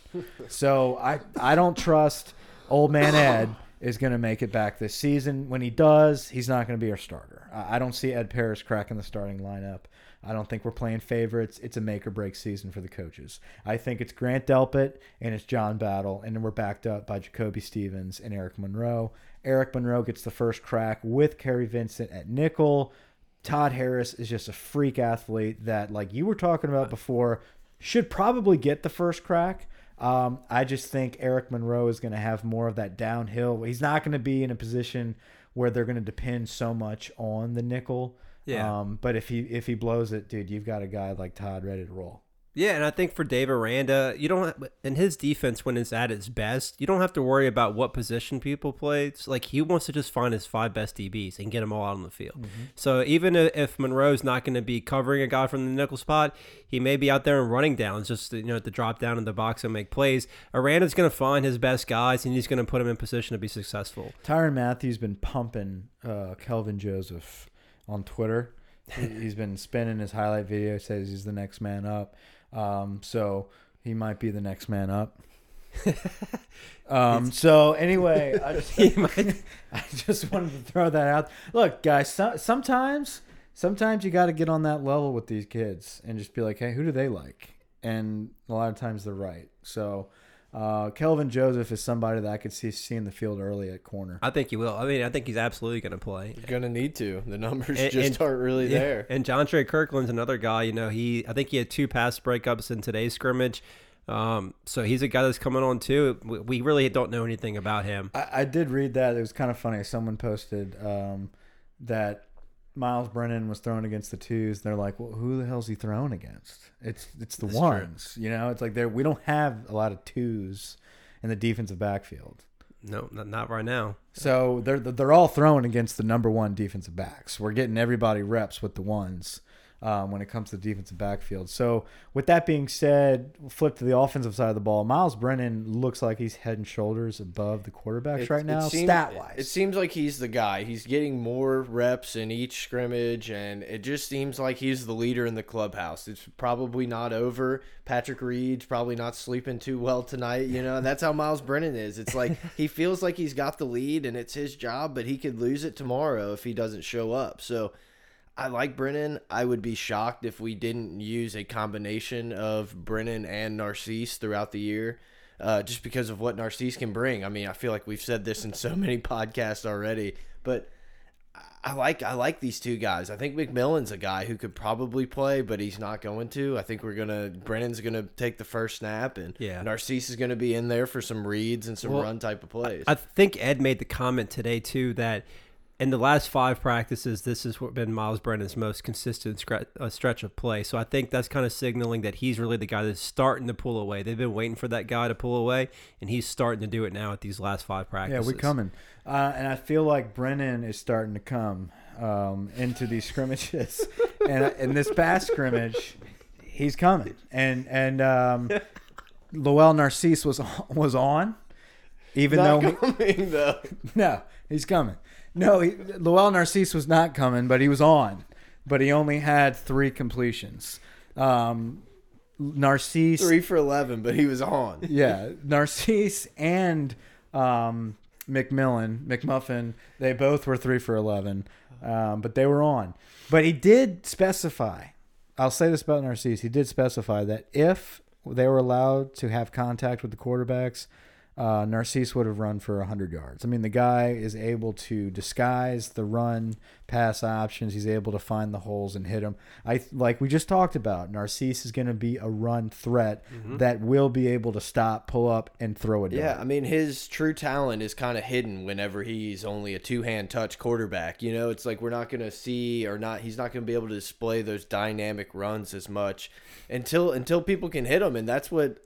so I I don't trust old man Ed is going to make it back this season. When he does, he's not going to be our starter. I I don't see Ed Paris cracking the starting lineup. I don't think we're playing favorites. It's a make or break season for the coaches. I think it's Grant Delpit and it's John Battle, and then we're backed up by Jacoby Stevens and Eric Monroe. Eric Monroe gets the first crack with Kary Vincent at nickel. Todd Harris is just a freak athlete that, like you were talking about before, should probably get the first crack. Um, I just think Eric Monroe is going to have more of that downhill. He's not going to be in a position where they're going to depend so much on the nickel. Yeah. Um, but if he if he blows it, dude, you've got a guy like Todd ready to roll. Yeah, and I think for Dave Aranda, you don't have, in his defense when it's at its best, you don't have to worry about what position people play. It's like he wants to just find his five best DBs and get them all out on the field. Mm-hmm. So even if- Monroe's not going to be covering a guy from the nickel spot, he may be out there and running downs just to, you know to drop down in the box and make plays. Aranda's going to find his best guys and he's going to put him in position to be successful. Tyrann Mathieu's been pumping uh, Kelvin Joseph on Twitter. He- he's been spinning his highlight video. Says he's the next man up. Um, so he might be the next man up. <laughs> um, so anyway, I just, <laughs> might- <laughs> I just wanted to throw that out. Look, guys, so, sometimes sometimes you got to get on that level with these kids and just be like, hey, who do they like? And a lot of times they're right. So. Uh, Kelvin Joseph is somebody that I could see seeing the field early at corner. I think he will. I mean, I think he's absolutely going to play. Gonna need to. The numbers And- just and- aren't really Yeah, there. And Jontre Kirklin's another guy. You know, he I think he had two pass breakups in today's scrimmage. Um, so he's a guy that's coming on too. We, we really don't know anything about him. I, I did read that. It was kind of funny. Someone posted um, that Myles Brennan was thrown against the twos. They're like, well, who the hell's he thrown against? It's it's the That's true. ones. You know, it's like there we don't have a lot of twos in the defensive backfield. No, not, not right now. So they're they're all thrown against the number one defensive backs. We're getting everybody reps with the ones um, when it comes to the defensive backfield. So with that being said, we'll flip to the offensive side of the ball. Myles Brennan looks like he's head and shoulders above the quarterbacks It- right now, seems- stat wise. It seems like he's the guy. He's getting more reps in each scrimmage, and it just seems like he's the leader in the clubhouse. It's probably not over. Patrick Reed's probably not sleeping too well tonight. You know, that's how Myles Brennan is. It's like <laughs> he feels like he's got the lead, and it's his job, but he could lose it tomorrow if he doesn't show up. So. I like Brennan. I would be shocked if we didn't use a combination of Brennan and Narcisse throughout the year, uh, just because of what Narcisse can bring. I mean, I feel like we've said this in so <laughs> many podcasts already, but I like I like these two guys. I think McMillan's a guy who could probably play, but he's not going to. I think we're gonna Brennan's gonna take the first snap, and Yeah. Narcisse is gonna be in there for some reads and some Well, run type of plays. I think Ed made the comment today too that in the last five practices, this has been Myles Brennan's most consistent scre- uh, stretch of play. So I think that's kind of signaling that he's really the guy that's starting to pull away. They've been waiting for that guy to pull away, and he's starting to do it now at these last five practices. Yeah, we're coming. Uh, and I feel like Brennan is starting to come um, into these scrimmages. <laughs> and in this past scrimmage, he's coming. And and um, Lowell Narcisse was <laughs> was on, even not though he, coming though. <laughs> no, he's coming. No, he, Lowell Narcisse was not coming, but he was on. But he only had three completions. Um, Narcisse Three for eleven, but he was on. yeah, Narcisse and um, McMillan, McMuffin, they both were three for eleven, um, but they were on. But he did specify. I'll say this about Narcisse. He did specify that if they were allowed to have contact with the quarterbacks, uh, Narcisse would have run for 100 yards. I mean, the guy is able to disguise the run pass options. He's able to find the holes and hit them. I like we just talked about. Narcisse is going to be a run threat that will be able to stop, pull up, and throw a dart. Yeah, I mean his true talent is kind of hidden whenever he's only a two-hand touch quarterback. You know, it's like we're not going to see or not he's not going to be able to display those dynamic runs as much until until people can hit him and that's what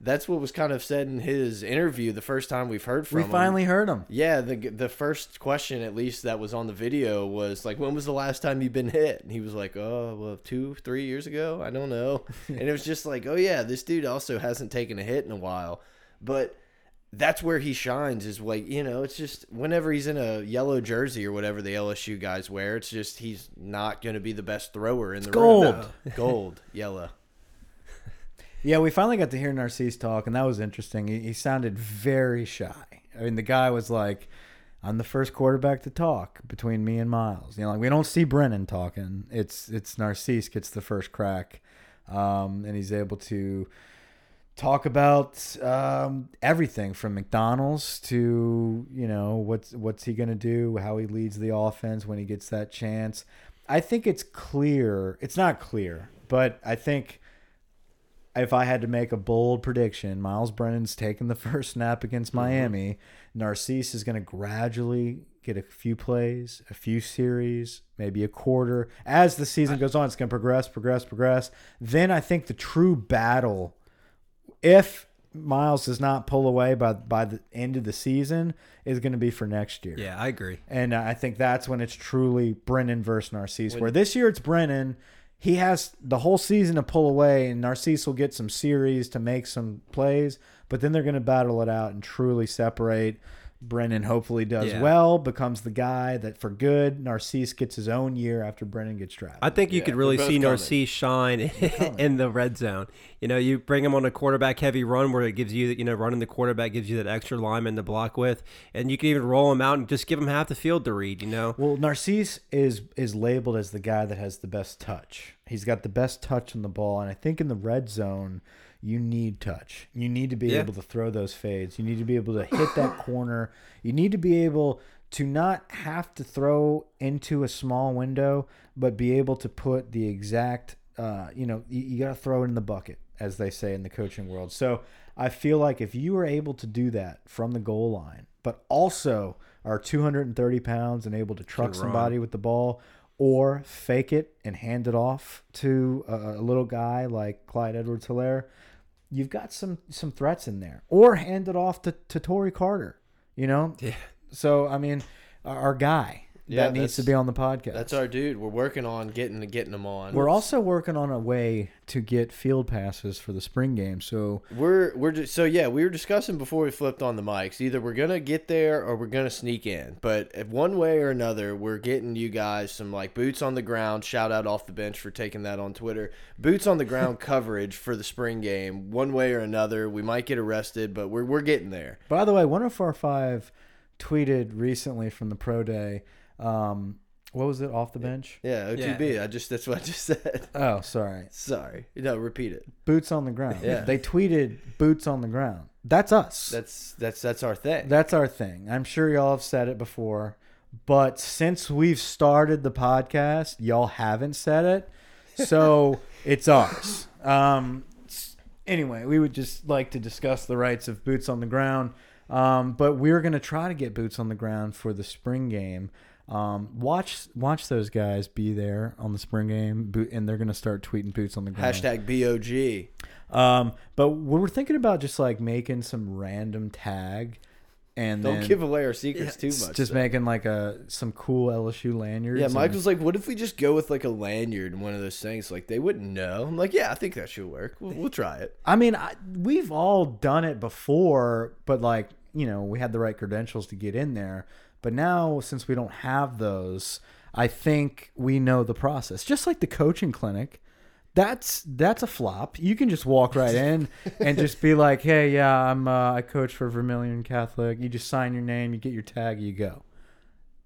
that's what was kind of said in his interview the first time we've heard from we him. finally heard him. Yeah, the the first question at least that was on the video was like, "When was the last time you've been hit?" And he was like, "Oh, well, two, three years ago. I don't know." <laughs> and it was just like, "Oh yeah, this dude also hasn't taken a hit in a while." But that's where he shines is like you know it's just whenever he's in a yellow jersey or whatever the LSU guys wear, it's just he's not going to be the best thrower in the gold. room. gold, yellow. Yeah, we finally got to hear Narcisse talk, and that was interesting. He, he sounded very shy. I mean, the guy was like, "I'm the first quarterback to talk between me and Myles." You know, like we don't see Brennan talking. It's it's Narcisse gets the first crack, um, and he's able to talk about um, everything from McDonald's to you know what's what's he gonna do, how he leads the offense when he gets that chance. I think it's clear. It's not clear, but I think if I had to make a bold prediction, Myles Brennan's taking the <laughs> first snap against mm-hmm. Miami. Narcisse is going to gradually get a few plays, a few series, maybe a quarter. As the season goes on, it's going to progress, progress, progress. Then I think the true battle, if Myles does not pull away by by the end of the season, is going to be for next year. Yeah, I agree. And I think that's when it's truly Brennan versus Narcisse. Where this year it's Brennan. He has the whole season to pull away, and Narcisse will get some series to make some plays, but then they're going to battle it out and truly separate. Brennan hopefully does Yeah. well, becomes the guy that for good. Narcisse gets his own year after Brennan gets drafted. I think you Yeah, could really see coming. Narcisse shine <laughs> in the red zone. You know, you bring him on a quarterback heavy run where it gives you, that you know, running the quarterback gives you that extra lineman to block with, and you can even roll him out and just give him half the field to read. You know, Well, Narcisse is is labeled as the guy that has the best touch. He's got the best touch on the ball, and I think in the red zone, you need touch. You need to be Yeah. able to throw those fades. You need to be able to hit that <coughs> corner. You need to be able to not have to throw into a small window, but be able to put the exact. Uh, you know, you, you got to throw it in the bucket, as they say in the coaching world. So I feel like if you are able to do that from the goal line, but also are 230 pounds and able to truck somebody with the ball or fake it and hand it off to a, a little guy like Clyde Edwards Helaire, you've got some some threats in there. Or hand it off to, to Tory Carter, you know? Yeah. So, I mean, our, our guy Yeah, that needs to be on the podcast. That's our dude. We're working on getting getting him on. We're also working on a way to get field passes for the spring game. So, We're we're just, so yeah. We were discussing before we flipped on the mics. Either we're gonna get there or we're gonna sneak in. But if one way or another, we're getting you guys some like boots on the ground. Shout out off the bench for taking that on Twitter. Boots on the ground <laughs> coverage for the spring game. One way or another, we might get arrested, but we're we're getting there. By the way, 1045 tweeted recently from the pro day. Um, what was it? Off the bench? Yeah, OTB. I just that's what I just <laughs> said. Oh, sorry. Sorry. No, repeat it. Boots on the ground. Yeah. They tweeted boots on the ground. That's us. That's that's that's our thing. That's our thing. I'm sure y'all have said it before, but since we've started the podcast, y'all haven't said it. So <laughs> it's ours. Um, anyway, we would just like to discuss the rights of boots on the ground. Um, but we're going to try to get boots on the ground for the spring game. Um, watch watch those guys be there on the spring game, and they're going to start tweeting boots on the ground. Hashtag BOG. Um, but we're thinking about just like making some random tag, and Don't give away our secrets too much. just though. making like a some cool LSU lanyards. Yeah, and- Michael's like, what if we just go with like a lanyard and one of those things? Like they wouldn't know. I'm like, yeah, I think that should work. We'll, we'll try it. I mean, I, we've all done it before, but like you know, we had the right credentials to get in there. But now, since we don't have those, I think we know the process. Just like the coaching clinic, that's that's a flop. You can just walk right <laughs> in and just be like, "Hey, yeah, I'm uh, I coach for Vermilion Catholic." You just sign your name, you get your tag, you go.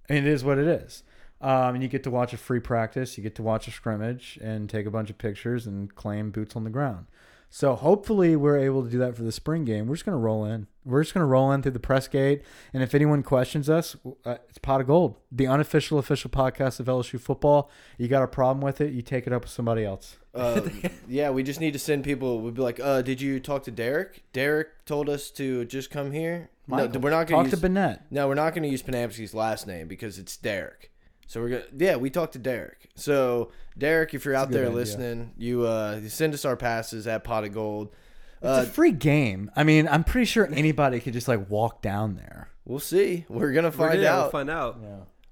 And it is what it is. Um, and you get to watch a free practice, you get to watch a scrimmage, and take a bunch of pictures and claim boots on the ground. So hopefully we're able to do that for the spring game. We're just gonna roll in. We're just gonna roll in through the press gate, and if anyone questions us, uh, it's pot of gold, the unofficial official podcast of LSU football. You got a problem with it, you take it up with somebody else. Uh, <laughs> yeah, we just need to send people. We'd be like, uh, did you talk to Derek? Derek told us to just come here. Michael, no, we're not going to talk use. Bennett. no, we're not going to use Panamsky's last name because it's Derek. So we're gonna. Yeah, we talked to Derek. So Derek, if you're out there idea. listening, you uh, you send us our passes at Pot of Gold. It's Uh, a free game. I mean, I'm pretty sure anybody could just like walk down there. we'll see. We're gonna We're find gonna- we'll out. find out.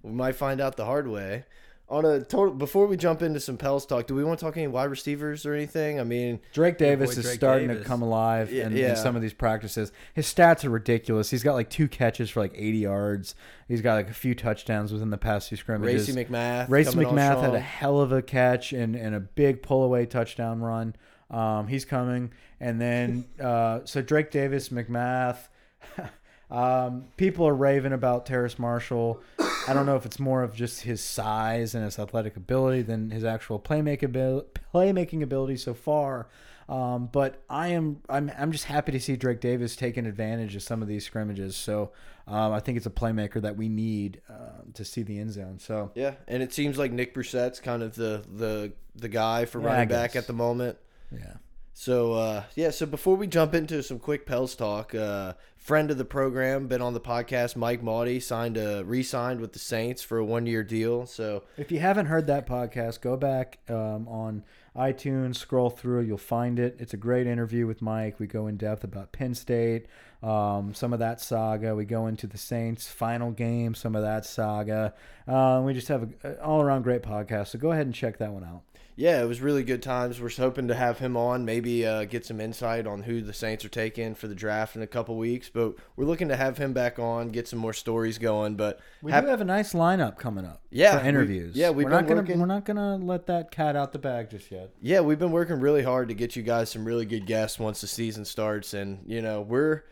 We might find out the hard way. On a total, before we jump into some Pels talk, do we want to talk any wide receivers or anything? I mean, Drake Davis boy is Drake starting to come alive Yeah, in, yeah. in some of these practices. His stats are ridiculous. He's got like two catches for like 80 yards. He's got like a few touchdowns within the past few scrimmages. Racey McMath. Racey McMath had a hell of a catch and, and a big pull away touchdown run. Um, he's coming. And then, <laughs> uh, so Drake Davis, McMath. <laughs> um, people are raving about Terrace Marshall. I don't know if it's more of just his size and his athletic ability than his actual playmaking abil- playmaking ability so far. Um, but I am I'm I'm just happy to see Drake Davis taking advantage of some of these scrimmages. So um, I think it's a playmaker that we need uh, to see the end zone. So Yeah, and it seems like Nick Brossette's kind of the the the guy for Yeah, running back at the moment. yeah, So uh, yeah, so before we jump into some quick Pels talk, uh, friend of the program, been on the podcast, Mike Mauti, signed a re-signed with the Saints for a one-year deal. So If you haven't heard that podcast, go back um, on iTunes, scroll through, you'll find it. It's a great interview with Mike. We go in depth about Penn State, um, some of that saga. We go into the Saints' final game, some of that saga. Uh, we just have an all-around great podcast. So go ahead and check that one out. Yeah, it was really good times. We're hoping to have him on, maybe uh, get some insight on who the Saints are taking for the draft in a couple weeks. But we're looking to have him back on, get some more stories going. But We do have a nice lineup coming up. Yeah, for we- interviews. yeah, we've we're not been gonna we're not gonna let that cat out the bag just yet. yeah, we've been working really hard to get you guys some really good guests once the season starts, and you know we're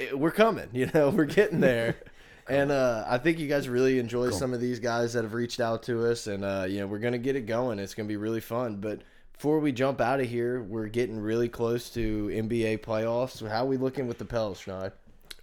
eh, we're coming. <laughs> You know we're getting there, and uh, I think you guys really enjoy some of these guys that have reached out to us, and uh, you know we're gonna get it going. It's gonna be really fun. But before we jump out of here, we're getting really close to NBA playoffs. So how are we looking with the Pels, Schneid?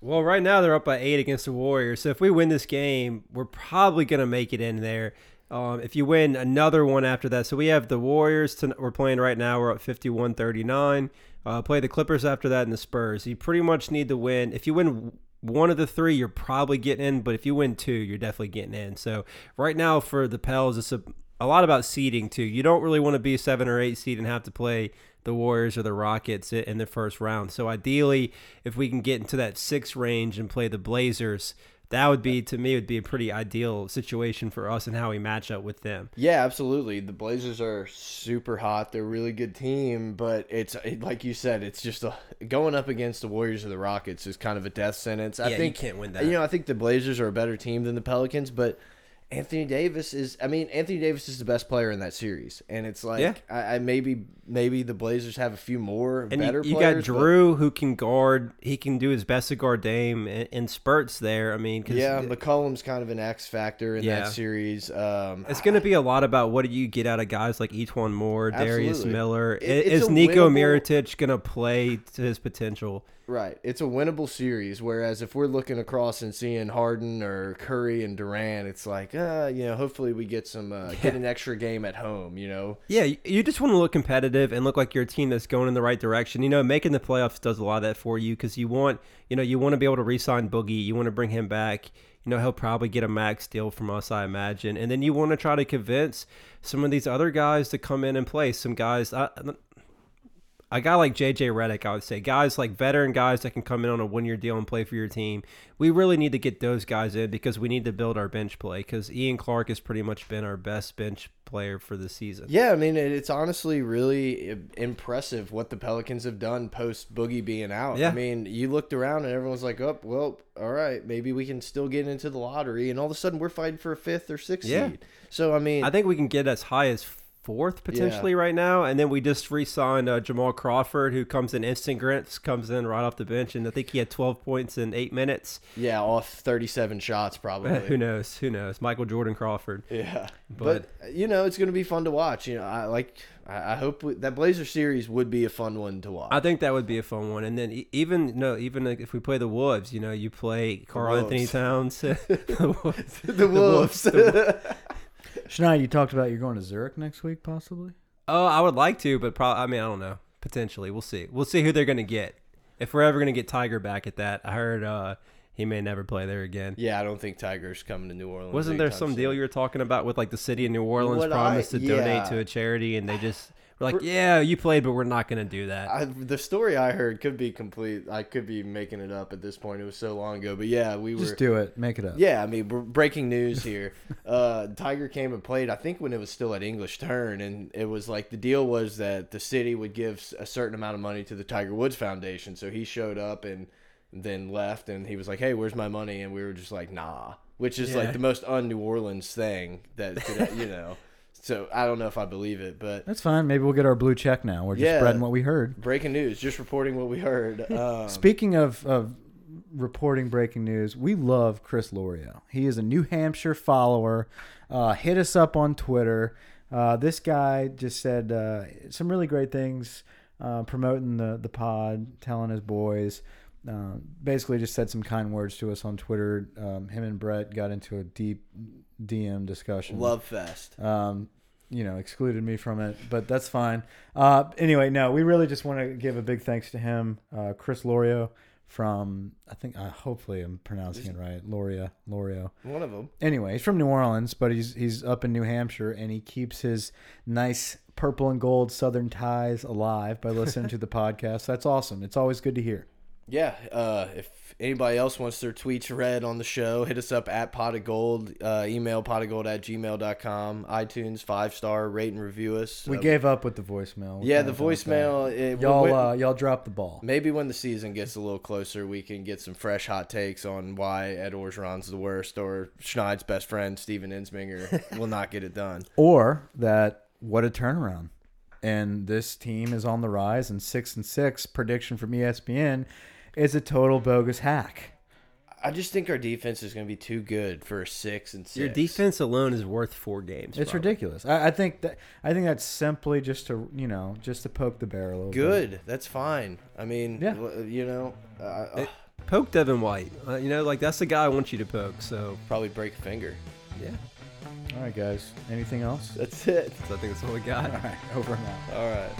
Well, right now they're up by eight against the Warriors. So if we win this game, we're probably going to make it in there. Um, if you win another one after that, so we have the Warriors. To, we're playing right now. We're up 51 39. Uh, play the Clippers after that and the Spurs. You pretty much need to win. If you win one of the three, you're probably getting in. But if you win two, you're definitely getting in. So right now for the Pels, it's a, a lot about seeding too. You don't really want to be a seven or eight seed and have to play the Warriors or the Rockets in the first round. So ideally, if we can get into that six range and play the Blazers, that would be to me would be a pretty ideal situation for us and how we match up with them. Yeah, absolutely. The Blazers are super hot. They're a really good team, but it's it, like you said, it's just a, going up against the Warriors or the Rockets is kind of a death sentence. I Yeah, you can't win that. You know, I think the Blazers are a better team than the Pelicans, but Anthony Davis is. I mean, Anthony Davis is the best player in that series, and it's like Yeah. I, I maybe maybe the Blazers have a few more And better you, you players. got Drew who can guard. He can do his best to guard Dame in, in spurts there. I mean, 'cause Yeah, McCollum's kind of an X factor in Yeah. that series. Um, It's going to be a lot about what do you get out of guys like E'Twaun Moore, Darius Miller. It's is Nico winnable- Mirotic going to play to his potential? Right. It's a winnable series. Whereas if we're looking across and seeing Harden or Curry and Durant, it's like, uh, you know, hopefully we get some, uh, get an extra game at home, you know? Yeah, you- just want to look competitive and look like you're a team that's going in the right direction. You know, making the playoffs does a lot of that for you because you want, you know, you want to be able to re-sign Boogie. You want to bring him back. You know, he'll probably get a max deal from us, I imagine. And then you want to try to convince some of these other guys to come in and play. Some guys, I, a guy like JJ Redick, I would say, guys like veteran guys that can come in on a one-year deal and play for your team. We really need to get those guys in because we need to build our bench play. Because Ian Clark has pretty much been our best bench player for the season. Yeah, I mean, it's honestly really impressive what the Pelicans have done post Boogie being out. Yeah. I mean, you looked around and everyone's like, oh, well, all right, maybe we can still get into the lottery. And all of a sudden we're fighting for a fifth or sixth Yeah. seed. So, I mean, I think we can get as high as fourth potentially right now, and then we just re-signed uh, Jamal Crawford, who comes in instant grants, comes in right off the bench, and I think he had 12 points in eight minutes. yeah, off 37 shots probably. <laughs> Who knows? Who knows? Michael Jordan Crawford. Yeah, But- but, you know it's going to be fun to watch. You know, I like. I I hope we, that Blazer series would be a fun one to watch. I think that would be a fun one, and then even no, even if we play the Wolves, you know, you play Carl Anthony Wolves. Towns, <laughs> <laughs> the Wolves. the Wolves. Schneider, you talked about you're going to Zurich next week, possibly. Oh, I would like to, but probably. I mean, I don't know. Potentially, we'll see. We'll see who they're going to get. If we're ever going to get Tiger back at that, I heard uh, he may never play there again. yeah, I don't think Tiger's coming to New Orleans. Wasn't there anytime some deal you were talking about with like the city of New Orleans What I- promised to donate to a charity, and they just were like, "Yeah, you played, but we're not going to do that." I, the story I heard could be complete. I could be making it up at this point. It was so long ago, but yeah, we were. Just do it. Make it up. Yeah, I mean, we're breaking news here. <laughs> Uh, Tiger came and played. I think when it was still at English Turn, and it was like the deal was that the city would give a certain amount of money to the Tiger Woods Foundation. So he showed up and then left, and he was like, "Hey, where's my money?" And we were just like, "Nah," which is Yeah. like the most un-New Orleans thing that could, you know. <laughs> So I don't know if I believe it, but That's fine. Maybe we'll get our blue check now. We're just Yeah. spreading what we heard. breaking news, just reporting what we heard. <laughs> Um, Speaking of, of reporting breaking news, we love Chris Lorio. He is a New Hampshire follower. Uh, hit us up on Twitter. Uh, this guy just said uh, some really great things, uh, promoting the, the pod, telling his boys. Uh, basically, just said some kind words to us on Twitter. Um, him and Brett got into a deep DM discussion. Love Fest. Um, you know excluded me from it, but that's fine. Uh, anyway, no, we really just want to give a big thanks to him, uh, Chris Lorio from I think uh, hopefully I'm pronouncing it right, Loria Lorio. One of them. Anyway, he's from New Orleans, but he's he's up in New Hampshire, and he keeps his nice purple and gold Southern ties alive by listening to the <laughs> podcast. That's awesome. It's always good to hear. Yeah. Uh, if anybody else wants their tweets read on the show, hit us up at pot of gold. Uh, email pot of gold at gmail.com. iTunes, five star, rate and review us. We Uh, gave up with the voicemail. Yeah, the kinda done with that. voicemail. Y'all, uh, y'all dropped the ball. maybe when the season gets a little closer, we can get some fresh hot takes on why Ed Orgeron's the worst or Schneid's best friend, Steven Ensminger, <laughs> will not get it done. Or that what a turnaround. And this team is on the rise, and six and six prediction from ESPN is a total bogus hack. I just think our defense is going to be too good for a six and six. Your defense alone is worth four games. It's probably. ridiculous. I, I think that I think that's simply just to you know just to poke the bear a little. bit. Good. That's fine. I mean, Yeah. you know, uh, It- Poke Devin White. Uh, you know, like that's the guy I want you to poke. So probably break a finger. yeah, All right, guys. Anything else? That's it. so I think that's all we got. All right, over and out. All right.